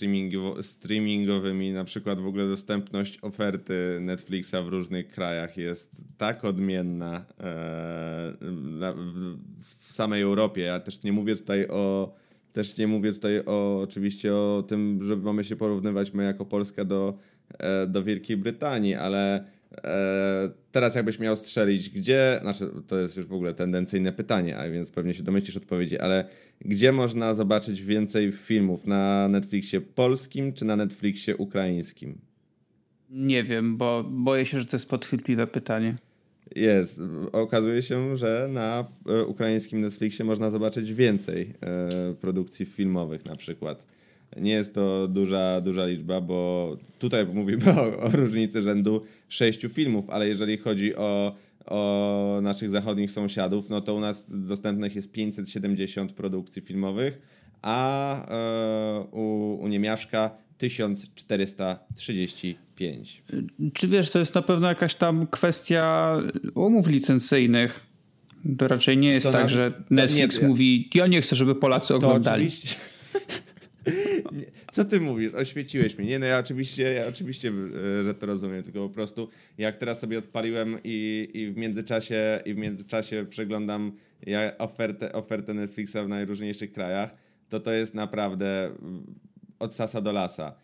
[SPEAKER 1] streamingowymi. Na przykład w ogóle dostępność oferty Netflixa w różnych krajach jest tak odmienna e, w samej Europie. Ja też nie mówię tutaj o. Też nie mówię tutaj o, oczywiście o tym, że mamy się porównywać my jako Polska do, e, do Wielkiej Brytanii, ale teraz jakbyś miał strzelić, gdzie, znaczy to jest już w ogóle tendencyjne pytanie, a więc pewnie się domyślisz odpowiedzi, ale gdzie można zobaczyć więcej filmów? Na Netflixie polskim czy na Netflixie ukraińskim?
[SPEAKER 2] Nie wiem, bo boję się, że to jest podchwytliwe pytanie.
[SPEAKER 1] Jest. Okazuje się, że na e, ukraińskim Netflixie można zobaczyć więcej e, produkcji filmowych na przykład. Nie jest to duża, duża liczba, bo tutaj mówimy o, o różnicy rzędu sześciu filmów, ale jeżeli chodzi o, o naszych zachodnich sąsiadów, no to u nas dostępnych jest 570 produkcji filmowych, a e, u, u Niemiaszka 1435.
[SPEAKER 2] Czy wiesz, to jest na pewno jakaś tam kwestia umów licencyjnych. To raczej nie jest to tak, na... że Netflix nie, mówi, ja nie chcę, żeby Polacy oglądali.
[SPEAKER 1] Oczywiście. Co ty mówisz? Oświeciłeś mnie. Nie, no ja oczywiście, ja oczywiście, e, że to rozumiem, tylko po prostu jak teraz sobie odpaliłem i, i w międzyczasie i w międzyczasie przeglądam ofertę, ofertę Netflixa w najróżniejszych krajach, to to jest naprawdę od sasa do lasa.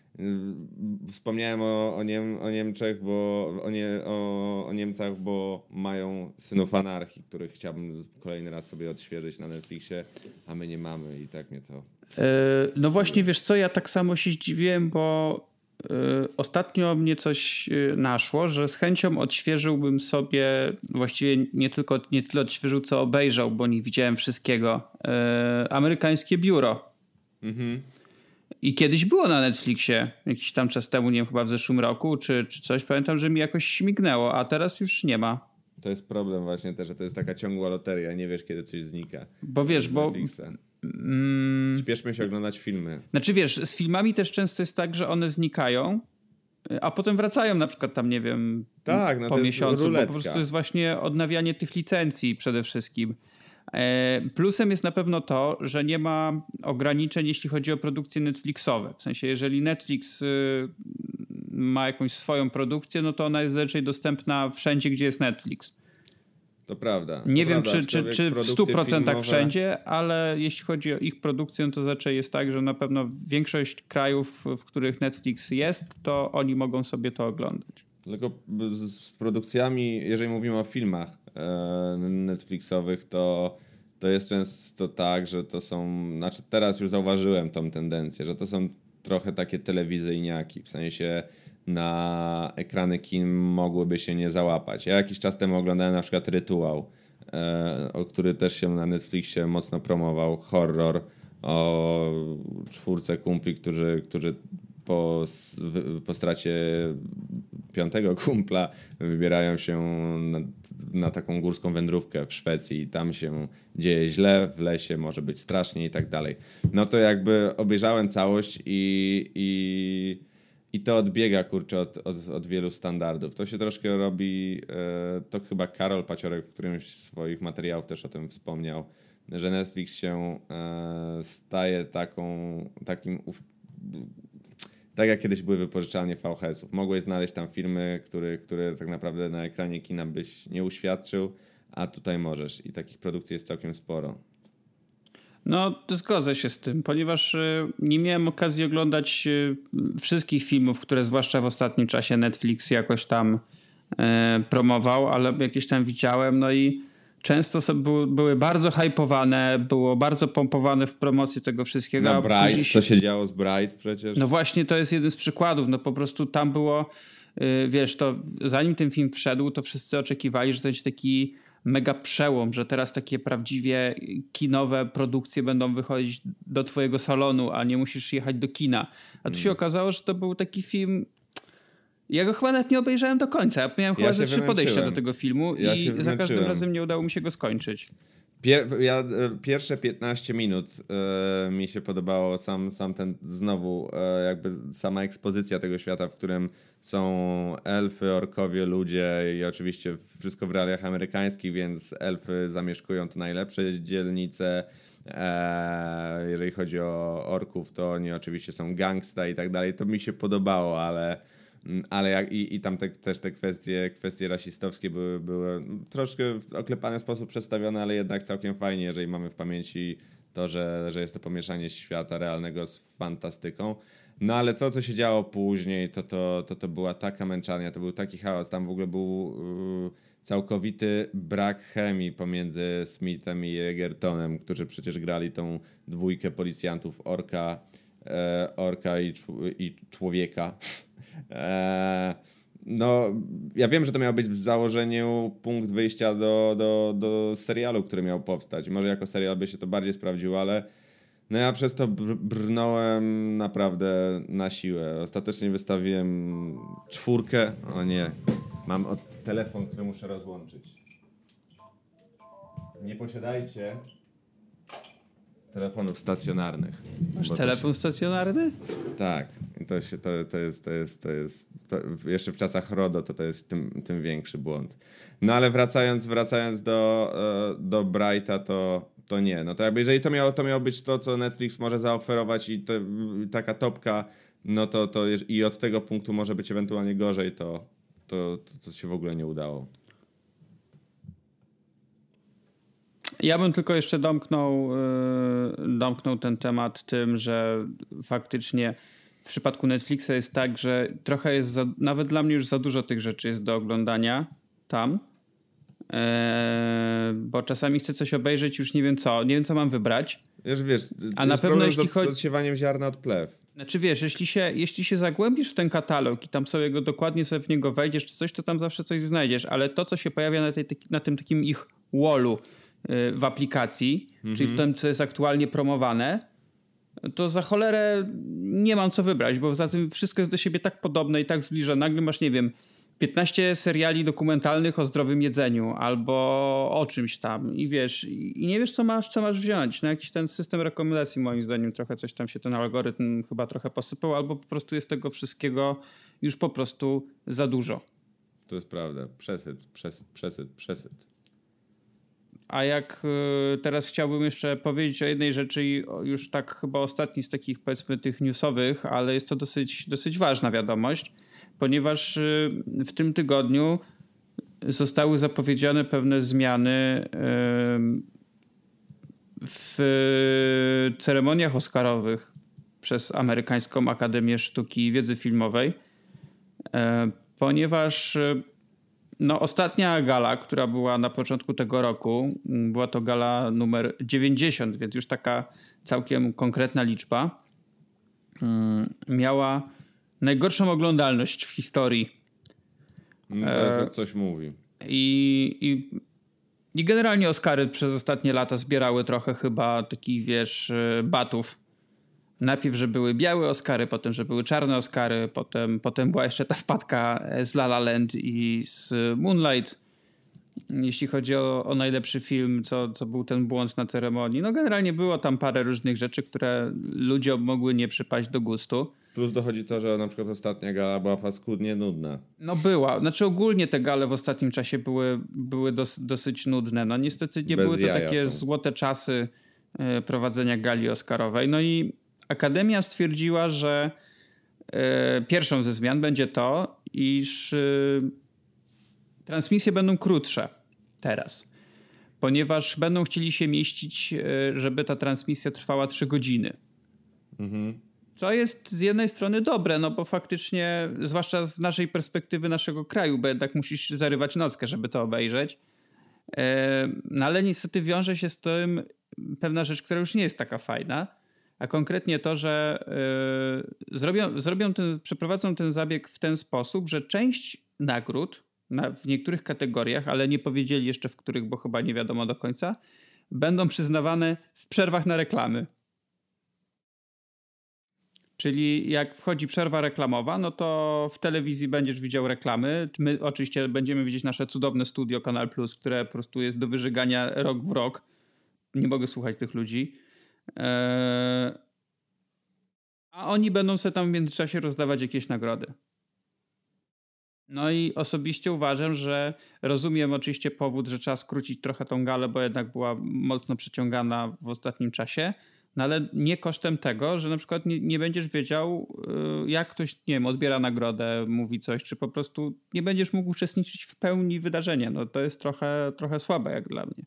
[SPEAKER 1] Wspomniałem o, o, Niem, o Niemczech, bo o, nie, o, o Niemcach, bo mają synów anarchii, których chciałbym kolejny raz sobie odświeżyć na Netflixie, a my nie mamy i tak mnie to.
[SPEAKER 2] E, no właśnie, wiesz co, ja tak samo się zdziwiłem, bo e, ostatnio mnie coś e, naszło, że z chęcią odświeżyłbym sobie, właściwie nie tylko nie tyle odświeżył, co obejrzał, bo nie widziałem wszystkiego, amerykańskie biuro. Mhm. I kiedyś było na Netflixie, jakiś tam czas temu, nie wiem, chyba w zeszłym roku, czy, czy coś. Pamiętam, że mi jakoś śmignęło, a teraz już nie ma.
[SPEAKER 1] To jest problem właśnie też, że to jest taka ciągła loteria, nie wiesz, kiedy coś znika.
[SPEAKER 2] Bo wiesz, bo...
[SPEAKER 1] Mm, Śpieszmy się oglądać filmy.
[SPEAKER 2] Znaczy wiesz, z filmami też często jest tak, że one znikają, a potem wracają na przykład tam, nie wiem, tak, no po miesiącu, bo po prostu to jest właśnie odnawianie tych licencji przede wszystkim. E, plusem jest na pewno to, że nie ma ograniczeń, jeśli chodzi o produkcje Netflixowe. W sensie, jeżeli Netflix y, ma jakąś swoją produkcję, no to ona jest raczej dostępna wszędzie, gdzie jest Netflix.
[SPEAKER 1] To prawda.
[SPEAKER 2] Nie
[SPEAKER 1] to
[SPEAKER 2] wiem,
[SPEAKER 1] prawda,
[SPEAKER 2] czy, czy, czy w 100% filmowe... wszędzie, ale jeśli chodzi o ich produkcję, no to raczej jest tak, że na pewno większość krajów, w których Netflix jest, to oni mogą sobie to oglądać.
[SPEAKER 1] Tylko z produkcjami, jeżeli mówimy o filmach, E, Netflixowych, to, to jest często tak, że to są, znaczy teraz już zauważyłem tą tendencję, że to są trochę takie telewizyjniaki, w sensie na ekrany kin mogłyby się nie załapać. Ja jakiś czas temu oglądałem na przykład Rytuał, e, o który też się na Netflixie mocno promował, horror o czwórce kumpli, którzy, którzy po, po stracie piątego kumpla wybierają się na, na, taką górską wędrówkę w Szwecji i tam się dzieje źle, w lesie może być strasznie i tak dalej. No to jakby obejrzałem całość i, i, i to odbiega kurczę od, od, od wielu standardów. To się troszkę robi, e, to chyba Karol Paciorek w którymś z swoich materiałów też o tym wspomniał, że Netflix się e, staje taką, takim tak jak kiedyś były wypożyczalnie VHS-ów. Mogłeś znaleźć tam filmy, które, które tak naprawdę na ekranie kina byś nie uświadczył, a tutaj możesz. I takich produkcji jest całkiem sporo.
[SPEAKER 2] No, zgodzę się z tym, ponieważ y, nie miałem okazji oglądać y, wszystkich filmów, które zwłaszcza w ostatnim czasie Netflix jakoś tam y, promował, ale jakieś tam widziałem. No i często były, bardzo hypowane, było bardzo pompowane w promocji tego wszystkiego.
[SPEAKER 1] Na Bright, się... co się działo z Bright przecież?
[SPEAKER 2] No właśnie, to jest jeden z przykładów. No po prostu tam było, wiesz, to zanim ten film wszedł, to wszyscy oczekiwali, że to będzie taki mega przełom, że teraz takie prawdziwie kinowe produkcje będą wychodzić do twojego salonu, a nie musisz jechać do kina. A tu się hmm. okazało, że to był taki film ja go chyba nawet nie obejrzałem do końca. Ja miałem chyba ja ze trzy podejścia do tego filmu ja i za każdym razem nie udało mi się go skończyć.
[SPEAKER 1] Pier ja, e, pierwsze 15 minut e, mi się podobało, sam, sam ten znowu, e, jakby sama ekspozycja tego świata, w którym są elfy, orkowie, ludzie i oczywiście wszystko w realiach amerykańskich, więc elfy zamieszkują tu najlepsze dzielnice. E, jeżeli chodzi o orków, to oni oczywiście są gangsta i tak dalej. To mi się podobało, ale ale jak, i, i tam te, też te kwestie, kwestie rasistowskie były, były troszkę w oklepany sposób przedstawione, ale jednak całkiem fajnie, jeżeli mamy w pamięci to, że, że jest to pomieszanie świata realnego z fantastyką. No ale to, co się działo później, to, to, to, to była taka męczarnia, to był taki chaos. Tam w ogóle był yy, całkowity brak chemii pomiędzy Smithem i Egertonem, którzy przecież grali tą dwójkę policjantów Orka, e, Orka i, i Człowieka. Eee, no, ja wiem, że to miał być w założeniu punkt wyjścia do, do, do serialu, który miał powstać. Może jako serial by się to bardziej sprawdziło, ale no ja przez to br brnąłem naprawdę na siłę. Ostatecznie wystawiłem czwórkę. O nie, mam telefon, który muszę rozłączyć. Nie posiadajcie telefonów stacjonarnych.
[SPEAKER 2] Masz telefon się... stacjonarny?
[SPEAKER 1] Tak. To, się, to, to jest, to jest, to jest to jeszcze w czasach RODO to, to jest tym, tym większy błąd. No ale wracając, wracając do, e, do Brighta, to, to nie. No to jakby jeżeli to miało, to miało być to, co Netflix może zaoferować i to, taka topka, no to, to i od tego punktu może być ewentualnie gorzej, to, to, to, to się w ogóle nie udało.
[SPEAKER 2] Ja bym tylko jeszcze domknął, yy, domknął ten temat tym, że faktycznie przypadku Netflixa jest tak, że trochę jest, za, nawet dla mnie już za dużo tych rzeczy jest do oglądania tam. Eee, bo czasami chcę coś obejrzeć, już nie wiem co, nie wiem co mam wybrać.
[SPEAKER 1] Wiesz, wiesz, a na pewno jeśli chodzi z odsiewaniem ziarna od plew.
[SPEAKER 2] Znaczy wiesz, jeśli się, jeśli się zagłębisz w ten katalog i tam sobie go dokładnie sobie w niego wejdziesz czy coś, to tam zawsze coś znajdziesz, ale to, co się pojawia na, tej, na tym takim ich wallu y, w aplikacji, czyli w mhm. tym, co jest aktualnie promowane, to za cholerę nie mam co wybrać, bo za tym wszystko jest do siebie tak podobne i tak zbliżone. Nagle masz, nie wiem, 15 seriali dokumentalnych o zdrowym jedzeniu albo o czymś tam i wiesz, i nie wiesz co masz, co masz wziąć. No jakiś ten system rekomendacji moim zdaniem trochę coś tam się ten algorytm chyba trochę posypał albo po prostu jest tego wszystkiego już po prostu za dużo.
[SPEAKER 1] To jest prawda. Przesyt, przesyt, przesyt, przesyt.
[SPEAKER 2] A jak y, teraz chciałbym jeszcze powiedzieć o jednej rzeczy, już tak chyba ostatni z takich powiedzmy tych newsowych, ale jest to dosyć, dosyć ważna wiadomość ponieważ y, w tym tygodniu zostały zapowiedziane pewne zmiany w ceremoniach Oscarowych przez Amerykańską Akademię Sztuki i Wiedzy Filmowej, ponieważ y, no, ostatnia gala, która była na początku tego roku, była to gala numer 90, więc już taka całkiem konkretna liczba, miała najgorszą oglądalność w historii.
[SPEAKER 1] No to e, coś mówi.
[SPEAKER 2] I, i, I generalnie Oscary przez ostatnie lata zbierały trochę chyba takich, wiesz, e, batów. Najpierw, że były białe Oscary, potem, że były czarne Oscary, potem, potem była jeszcze ta wpadka z La La Land i z Moonlight jeśli chodzi o, o, najlepszy film, co, co był ten błąd na ceremonii. No generalnie było tam parę różnych rzeczy, które ludziom mogły nie przypaść do gustu.
[SPEAKER 1] Plus dochodzi to, że na przykład ostatnia gala była paskudnie nudna.
[SPEAKER 2] No była. Znaczy ogólnie te gale w ostatnim czasie były, były dos, dosyć nudne. No niestety nie Bez były to takie są. złote czasy e, prowadzenia gali oscarowej. No i Akademia stwierdziła, że e, pierwszą ze zmian będzie to, iż e, transmisje będą krótsze teraz. Ponieważ będą chcieli się mieścić, żeby ta transmisja trwała 3 godziny. Mhm. Co jest z jednej strony dobre, no bo faktycznie, zwłaszcza z naszej perspektywy naszego kraju, bo jednak musisz zarywać nockę, żeby to obejrzeć. E, no ale niestety wiąże się z tym pewna rzecz, która już nie jest taka fajna, a konkretnie to, że e, zrobią, zrobią ten, przeprowadzą ten zabieg w ten sposób, że część nagród na, w niektórych kategoriach, ale nie powiedzieli jeszcze w których, bo chyba nie wiadomo do końca, będą przyznawane w przerwach na reklamy. Czyli jak wchodzi przerwa reklamowa, no to w telewizji będziesz widział reklamy. My oczywiście będziemy widzieć nasze cudowne studio Kanal Plus, które po prostu jest do wyżygania rok w rok. Nie mogę słuchać tych ludzi. Eee... A oni będą sobie tam w międzyczasie rozdawać jakieś nagrody. No i osobiście uważam, że rozumiem oczywiście powód, że trzeba skrócić trochę tą galę, bo jednak była mocno przeciągana w ostatnim czasie no ale nie kosztem tego, że na przykład nie, nie będziesz wiedział, y, jak ktoś, nie wiem, odbiera nagrodę, mówi coś, czy po prostu nie będziesz mógł uczestniczyć w pełni wydarzenia. No to jest trochę, trochę słabe jak dla mnie.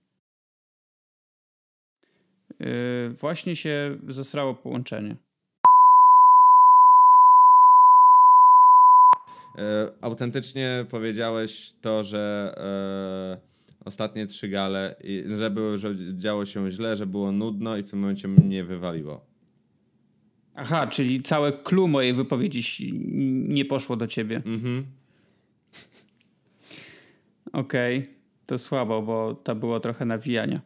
[SPEAKER 2] Yy, właśnie się zesrało połączenie.
[SPEAKER 1] E, autentycznie powiedziałeś to, że e, ostatnie trzy gale, że, było, że działo się źle, że było nudno i w tym momencie mnie wywaliło.
[SPEAKER 2] Aha, czyli całe clue mojej wypowiedzi nie poszło do ciebie. Mhm. Okej, okay. to słabo, bo to było trochę nawijania.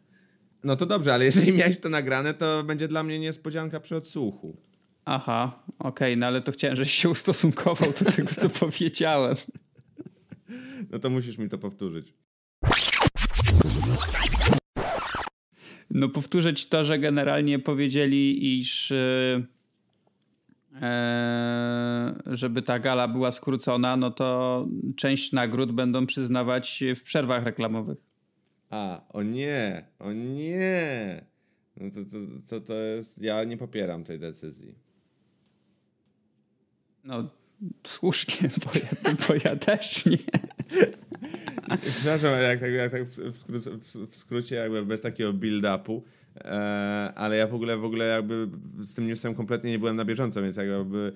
[SPEAKER 1] No to dobrze, ale jeżeli miałeś to nagrane, to będzie dla mnie niespodzianka przy odsłuchu.
[SPEAKER 2] Aha, okej, okay, no ale to chciałem, żebyś się ustosunkował do tego, co powiedziałem.
[SPEAKER 1] No to musisz mi to powtórzyć.
[SPEAKER 2] No powtórzę ci to, że generalnie powiedzieli, iż e, e, żeby ta gala była skrócona, no to część nagród będą przyznawać w przerwach reklamowych.
[SPEAKER 1] A, o nie, o nie. No to, to, to, to jest. Ja nie popieram tej decyzji.
[SPEAKER 2] No, słusznie, bo ja, bo ja też nie.
[SPEAKER 1] Przepraszam, jak, tak, jak tak w, skrócie, w skrócie, jakby bez takiego build-upu, e, ale ja w ogóle, w ogóle jakby z tym newsem kompletnie nie byłem na bieżąco, więc jakby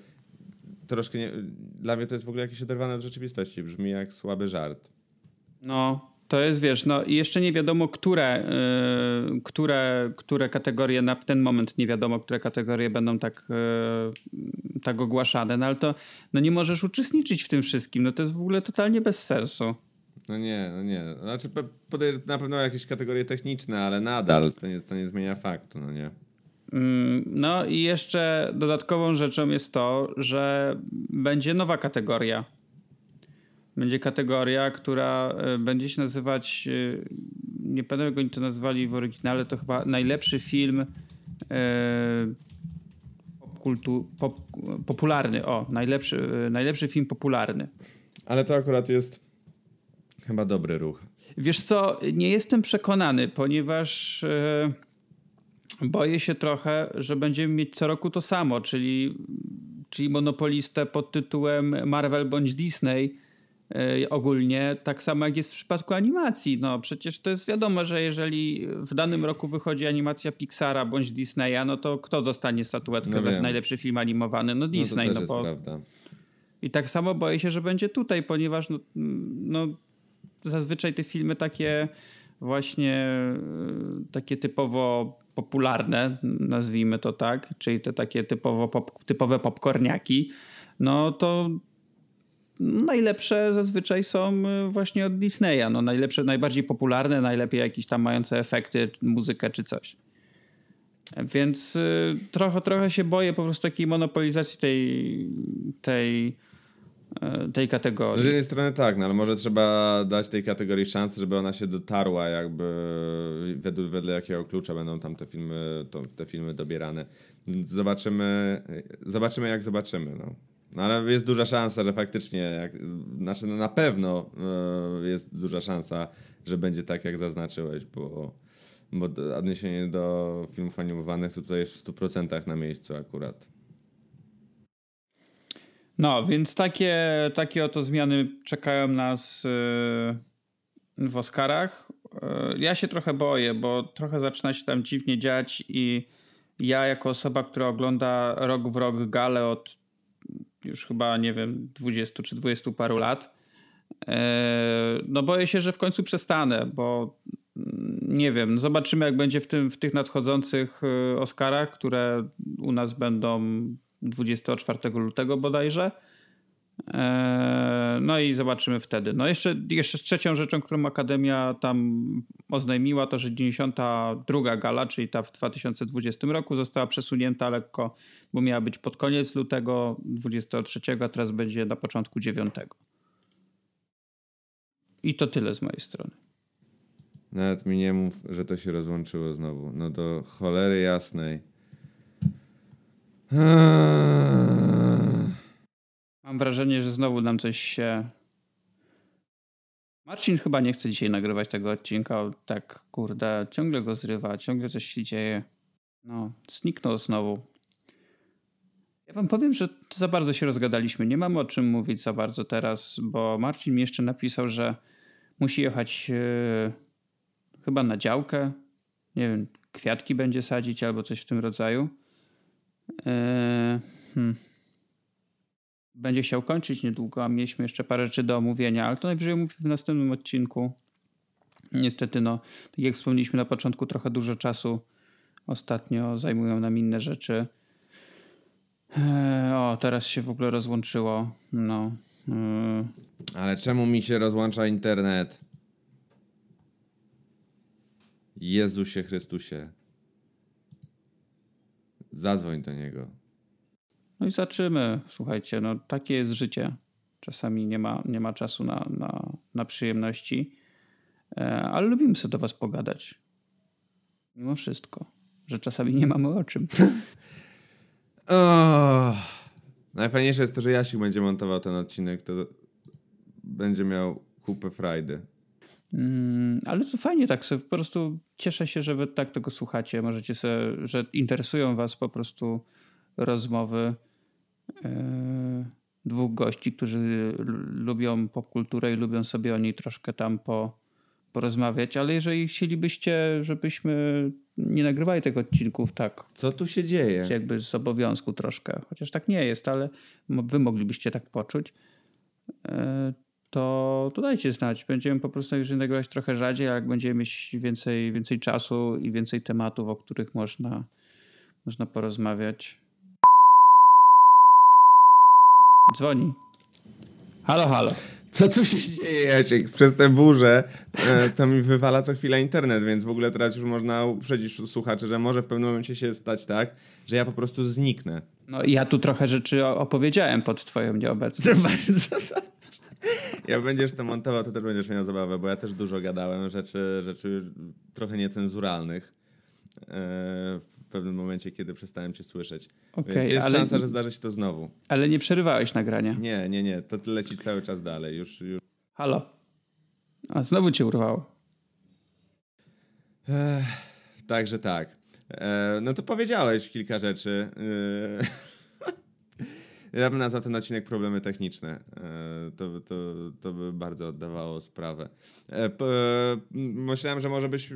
[SPEAKER 1] troszkę nie, dla mnie to jest w ogóle jakieś oderwane od rzeczywistości. Brzmi jak słaby żart.
[SPEAKER 2] No, to jest, wiesz, no i jeszcze nie wiadomo, które, yy, które, które kategorie, na w ten moment nie wiadomo, które kategorie będą tak, yy, tak ogłaszane, no ale to no nie możesz uczestniczyć w tym wszystkim, no to jest w ogóle totalnie bez sensu.
[SPEAKER 1] No nie, no nie. Znaczy na pewno jakieś kategorie techniczne, ale nadal to nie, to nie zmienia faktu, no nie.
[SPEAKER 2] Mm, no i jeszcze dodatkową rzeczą jest to, że będzie nowa kategoria. Będzie kategoria, która e, będzie się nazywać, e, nie pamiętam jak oni to nazwali w oryginale, to chyba najlepszy film e, popkultu, pop, popularny. O, najlepszy, najlepszy film popularny.
[SPEAKER 1] Ale to akurat jest chyba dobry ruch.
[SPEAKER 2] Wiesz co, nie jestem przekonany, ponieważ boję się trochę, że będziemy mieć co roku to samo, czyli, czyli monopolistę pod tytułem Marvel bądź Disney ogólnie, tak samo jak jest w przypadku animacji. No przecież to jest wiadomo, że jeżeli w danym roku wychodzi animacja Pixara bądź Disneya, no to kto dostanie statuetkę no za najlepszy film animowany? No Disney.
[SPEAKER 1] No, to no bo... prawda.
[SPEAKER 2] I tak samo boję się, że będzie tutaj, ponieważ no, no zazwyczaj te filmy takie właśnie e, takie typowo popularne, nazwijmy to tak, czyli te takie typowo pop, typowe popcorniaki, no to najlepsze zazwyczaj są e, właśnie od Disneya. No najlepsze, najbardziej popularne, najlepiej jakieś tam mające efekty, muzykę czy coś. Więc y, trochę, trochę się boję po prostu takiej monopolizacji tej, tej E, tej kategorii.
[SPEAKER 1] Z jednej strony tak, no ale może trzeba dać tej kategorii szansę, żeby ona się dotarła jakby wedle, wedle jakiego klucza będą tam te filmy, to, te filmy dobierane. Zobaczymy, zobaczymy jak zobaczymy. No. No ale jest duża szansa, że faktycznie, jak, znaczy no na pewno e, jest duża szansa, że będzie tak jak zaznaczyłeś, bo, bo odniesienie do filmów animowanych tutaj jest w 100% na miejscu akurat.
[SPEAKER 2] No, więc takie, takie oto zmiany czekają nas y, w Oscarach. Y, ja się trochę boję, bo trochę zaczyna się tam dziwnie dziać i ja jako osoba, która ogląda rok w rok galę od już chyba, nie wiem, 20 czy 20 paru lat, y, no boję się, że w końcu przestanę, bo mm, nie wiem, zobaczymy jak będzie w, tym, w tych nadchodzących Oscarach, które u nas będą 24 lutego bodajże. E, no i zobaczymy wtedy. No jeszcze, jeszcze trzecią rzeczą, którą Akademia tam oznajmiła, to że 92 gala, czyli ta w 2020 roku, została przesunięta lekko, bo miała być pod koniec lutego 23, a teraz będzie na początku 9. I to tyle z mojej strony.
[SPEAKER 1] Nawet mi nie mów, że to się rozłączyło znowu. No do cholery jasnej.
[SPEAKER 2] Mam wrażenie, że znowu nam coś się. Marcin chyba nie chce dzisiaj nagrywać tego odcinka. Tak, kurde, ciągle go zrywa, ciągle coś się dzieje. No, zniknął znowu. Ja wam powiem, że za bardzo się rozgadaliśmy. Nie mamy o czym mówić za bardzo teraz, bo Marcin mi jeszcze napisał, że musi jechać yy, chyba na działkę. Nie wiem, kwiatki będzie sadzić albo coś w tym rodzaju. Eee, hmm. Będzie chciał kończyć niedługo, a mieliśmy jeszcze parę rzeczy do omówienia, ale to najwyżej mówię w następnym odcinku. Niestety, no, tak jak wspomnieliśmy na początku, trochę dużo czasu ostatnio zajmują nam inne rzeczy. Eee, o, teraz się w ogóle rozłączyło. No. Eee.
[SPEAKER 1] Ale czemu mi się rozłącza internet? Jezusie Chrystusie. Zadzwoń do niego.
[SPEAKER 2] No i zobaczymy. Słuchajcie, no takie jest życie. Czasami nie ma, nie ma czasu na, na, na przyjemności, e, ale lubimy sobie do was pogadać. Mimo wszystko, że czasami nie mamy o czym.
[SPEAKER 1] oh. Najfajniejsze jest to, że Jasik będzie montował ten odcinek, to będzie miał kupę frajdy.
[SPEAKER 2] Mm, ale to fajnie tak sobie, po prostu cieszę się, że wy tak tego słuchacie. Możecie sobie, że interesują was po prostu rozmowy dwóch gości, którzy lubią popkulturę i lubią sobie o niej troszkę tam po, porozmawiać, ale jeżeli chcielibyście, żebyśmy nie nagrywali tych odcinków tak.
[SPEAKER 1] Co tu się dzieje?
[SPEAKER 2] Jakby z obowiązku troszkę, chociaż tak nie jest, ale wy moglibyście tak poczuć, e, to, to dajcie znać. Będziemy po prostu już nagrywać trochę rzadziej, a jak będziemy mieć więcej, więcej czasu i więcej tematów, o których można, można porozmawiać. Dzwoni. Halo, halo.
[SPEAKER 1] Co tu się dzieje, Jacek? Przez tę burzę e, to mi wywala co chwila internet, więc w ogóle teraz już można uprzedzić słuchaczy, że może w pewnym momencie się stać tak, że ja po prostu zniknę.
[SPEAKER 2] No ja tu trochę rzeczy opowiedziałem pod twoją nieobecność.
[SPEAKER 1] Jak będziesz to montował, to też będziesz miał zabawę, bo ja też dużo gadałem rzeczy, rzeczy trochę niecenzuralnych. E, pewnym momencie, kiedy przestałem cię słyszeć. Okay, Więc jest ale... szansa, że zdarzy się to znowu.
[SPEAKER 2] Ale nie przerywałeś nagrania.
[SPEAKER 1] Nie, nie, nie. To leci cały czas dalej. Już, już...
[SPEAKER 2] Halo. A znowu cię urwało.
[SPEAKER 1] Ech, także tak. E, no to powiedziałeś kilka rzeczy. E, ja bym nazwał ten odcinek problemy techniczne. To, to, to by bardzo oddawało sprawę. E, myślałem, że może byś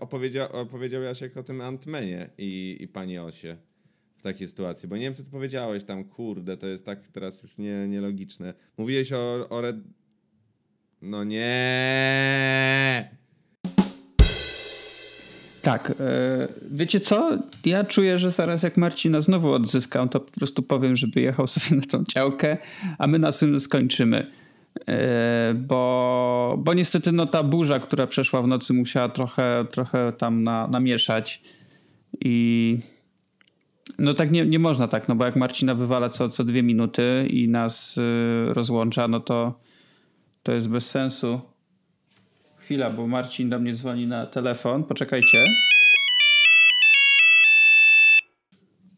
[SPEAKER 1] opowiedział, opowiedział Jasiek o tym Antmenie i, i pani Osie w takiej sytuacji, bo nie wiem, co ty powiedziałeś tam, kurde, to jest tak teraz już nie, nielogiczne. Mówiłeś o, o Red... No nie.
[SPEAKER 2] Tak. E, wiecie co? Ja czuję, że zaraz jak Marcina znowu odzyskam, to po prostu powiem, żeby jechał sobie na tą działkę, a my na tym skończymy. E, bo, bo niestety no, ta burza, która przeszła w nocy, musiała trochę, trochę tam na, namieszać. I no tak nie, nie można tak, no bo jak Marcina wywala co, co dwie minuty i nas y, rozłącza, no to to jest bez sensu. Chwila, bo Marcin do mnie dzwoni na telefon. Poczekajcie.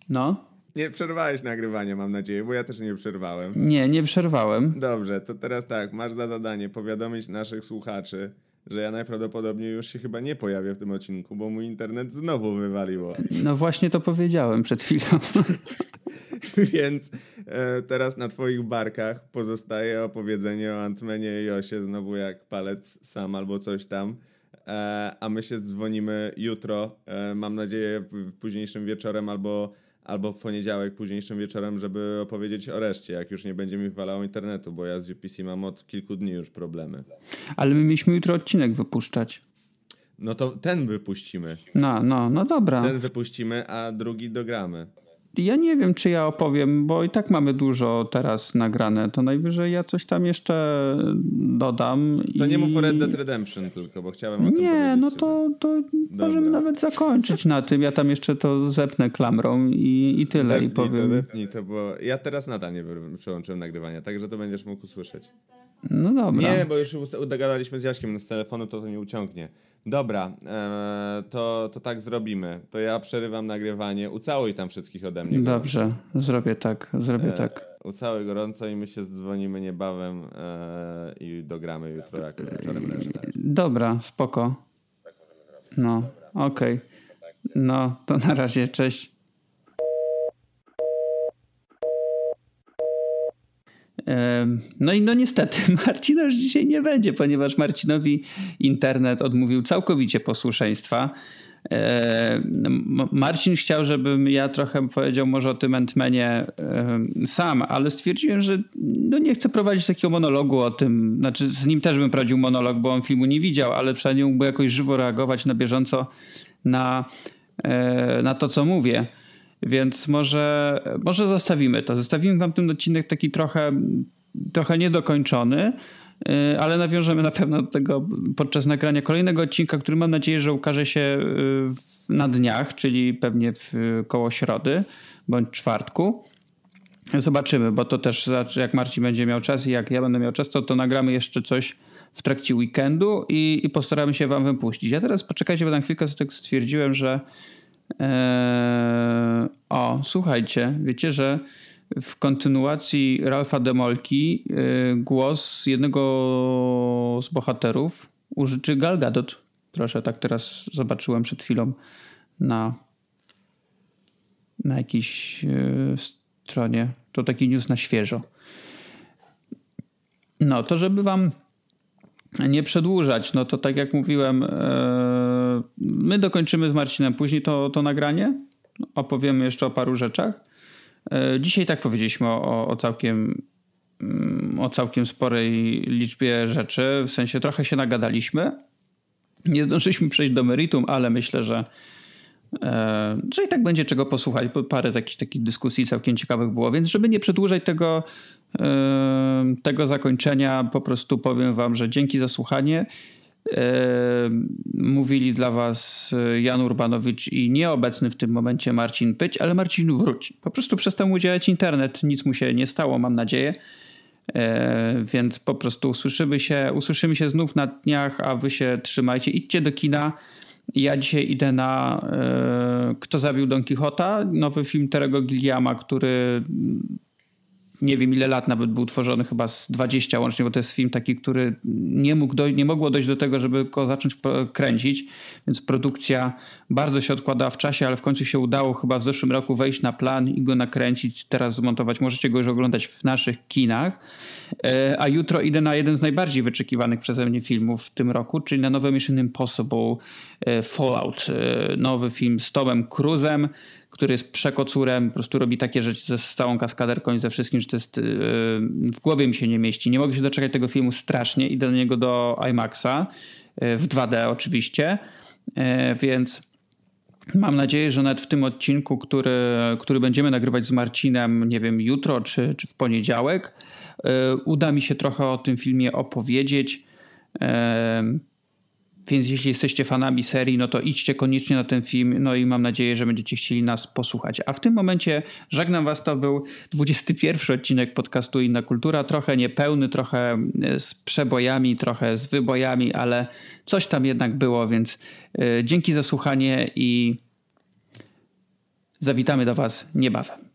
[SPEAKER 2] No.
[SPEAKER 1] Nie przerwałeś nagrywania, mam nadzieję, bo ja też nie przerwałem.
[SPEAKER 2] Nie, nie przerwałem.
[SPEAKER 1] Dobrze, to teraz tak, masz za zadanie powiadomić naszych słuchaczy, że ja najprawdopodobniej już się chyba nie pojawię w tym odcinku, bo mój internet znowu wywaliło.
[SPEAKER 2] No właśnie to powiedziałem przed chwilą.
[SPEAKER 1] Więc e, teraz na twoich barkach pozostaje opowiedzenie o Antmenie i Josie znowu jak palec sam albo coś tam. E, a my się dzwonimy jutro, e, mam nadzieję późniejszym wieczorem albo albo w poniedziałek późniejszym wieczorem, żeby opowiedzieć o reszcie, jak już nie będzie mi walało internetu, bo ja z UPC mam od kilku dni już problemy.
[SPEAKER 2] Ale my mieliśmy jutro odcinek wypuszczać.
[SPEAKER 1] No to ten wypuścimy.
[SPEAKER 2] No, no, no dobra.
[SPEAKER 1] Ten wypuścimy, a drugi dogramy
[SPEAKER 2] ja nie wiem, czy ja opowiem, bo i tak mamy dużo teraz nagrane. To najwyżej ja coś tam jeszcze dodam.
[SPEAKER 1] To i... nie mów o Red Dead Redemption tylko, bo chciałem o
[SPEAKER 2] tym Nie, no to, to możemy nawet zakończyć na tym. Ja tam jeszcze to zepnę klamrą i, i tyle. Zepnij
[SPEAKER 1] i
[SPEAKER 2] powiem.
[SPEAKER 1] To, zepnij to, bo ja teraz nadal nie przełączyłem nagrywania, także to będziesz mógł usłyszeć.
[SPEAKER 2] No dobra.
[SPEAKER 1] Nie, bo już dogadaliśmy z Jaśkiem z telefonu, to to nie uciągnie. Dobra, e, to, to tak zrobimy. To ja przerywam nagrywanie. Ucałuj tam wszystkich ode mnie.
[SPEAKER 2] Dobrze, gorąco. zrobię tak, zrobię e, tak.
[SPEAKER 1] Ucałuj gorąco i my się dzwonimy niebawem e, i dogramy jutro jakoś wieczorem resztę.
[SPEAKER 2] Dobra, spoko. No, okej. Okay. No, to na razie, cześć. No i no niestety Marcina już dzisiaj nie będzie, ponieważ Marcinowi internet odmówił całkowicie posłuszeństwa. Marcin chciał, żebym ja trochę powiedział może o tym Entmenie sam, ale stwierdziłem, że no nie chcę prowadzić takiego monologu o tym. Znaczy z nim też bym prowadził monolog, bo on filmu nie widział, ale przynajmniej mógłby jakoś żywo reagować na bieżąco na, e, na to, co mówię. Więc może, może zostawimy to. Zostawimy wam ten odcinek taki trochę, trochę niedokończony, y, ale nawiążemy na pewno do tego podczas nagrania kolejnego odcinka, który mam nadzieję, że ukaże się y, na dniach, czyli pewnie w koło środy bądź czwartku. Zobaczymy, bo to też jak Marcin będzie miał czas i jak ja będę miał czas, to, to nagramy jeszcze coś w trakcie weekendu i, i postaramy się wam wypuścić. Ja teraz poczekajcie, bo na chwilkę tak stwierdziłem, że Eee, o, słuchajcie, wiecie, że w kontynuacji Ralfa Demolki e, głos jednego z bohaterów użyczy Gal Gadot. Proszę, tak teraz zobaczyłem przed chwilą na, na jakiejś yy, stronie. To taki news na świeżo. No, to żeby wam nie przedłużać, no to tak jak mówiłem, my dokończymy z Marcinem później to, to nagranie. Opowiemy jeszcze o paru rzeczach. Yy, dzisiaj tak powiedzieliśmy o, o całkiem mm, o całkiem sporej liczbie rzeczy, w sensie trochę się nagadaliśmy. Nie zdążyliśmy przejść do meritum, ale myślę, że, e, że i tak będzie czego posłuchać. Parę takich, takich dyskusji całkiem ciekawych było, więc żeby nie przedłużać tego, e, tego zakończenia, po prostu powiem wam, że dzięki za słuchanie. E, mówili dla was Jan Urbanowicz i nieobecny w tym momencie Marcin Pyć, ale Marcin wróci. Po prostu przestał mu działać internet, nic mu się nie stało, mam nadzieję. E, więc po prostu usłyszymy się, usłyszymy się znów na dniach, a wy się trzymajcie. Idźcie do kina. Ja dzisiaj idę na e, Kto zabił Don Quixota, nowy film Terego Gilliama, który nie wiem ile lat nawet był tworzony, chyba z 20 łącznie, bo to jest film taki, który nie, mógł nie mogło dojść do tego, żeby go zacząć kręcić, więc produkcja bardzo się odkładała w czasie, ale w końcu się udało chyba w zeszłym roku wejść na plan i go nakręcić, teraz zmontować. Możecie go już oglądać w naszych kinach. E, a jutro idę na jeden z najbardziej wyczekiwanych przeze mnie filmów w tym roku, czyli na nowy Mission Impossible e, Fallout. E, nowy film z Tomem Cruzem, który jest przekocurem, po prostu robi takie rzeczy z całą kaskaderką i ze wszystkim, że to jest w głowie mi się nie mieści. Nie mogę się doczekać tego filmu strasznie. Idę do niego do IMAXa w 2D oczywiście, więc Mam nadzieję, że nawet w tym odcinku, który, który będziemy nagrywać z Marcinem, nie wiem, jutro czy, czy w poniedziałek, E, uda mi się trochę o tym filmie opowiedzieć. E, więc jeśli jesteście fanami serii, no to idźcie koniecznie na ten film. No i mam nadzieję, że będziecie chcieli nas posłuchać. A w tym momencie żegnam Was. To był 21 odcinek podcastu Inna Kultura. Trochę niepełny, trochę e, z przebojami, trochę z wybojami, ale coś tam jednak było, więc dzięki za słuchanie i zawitamy do Was niebawem.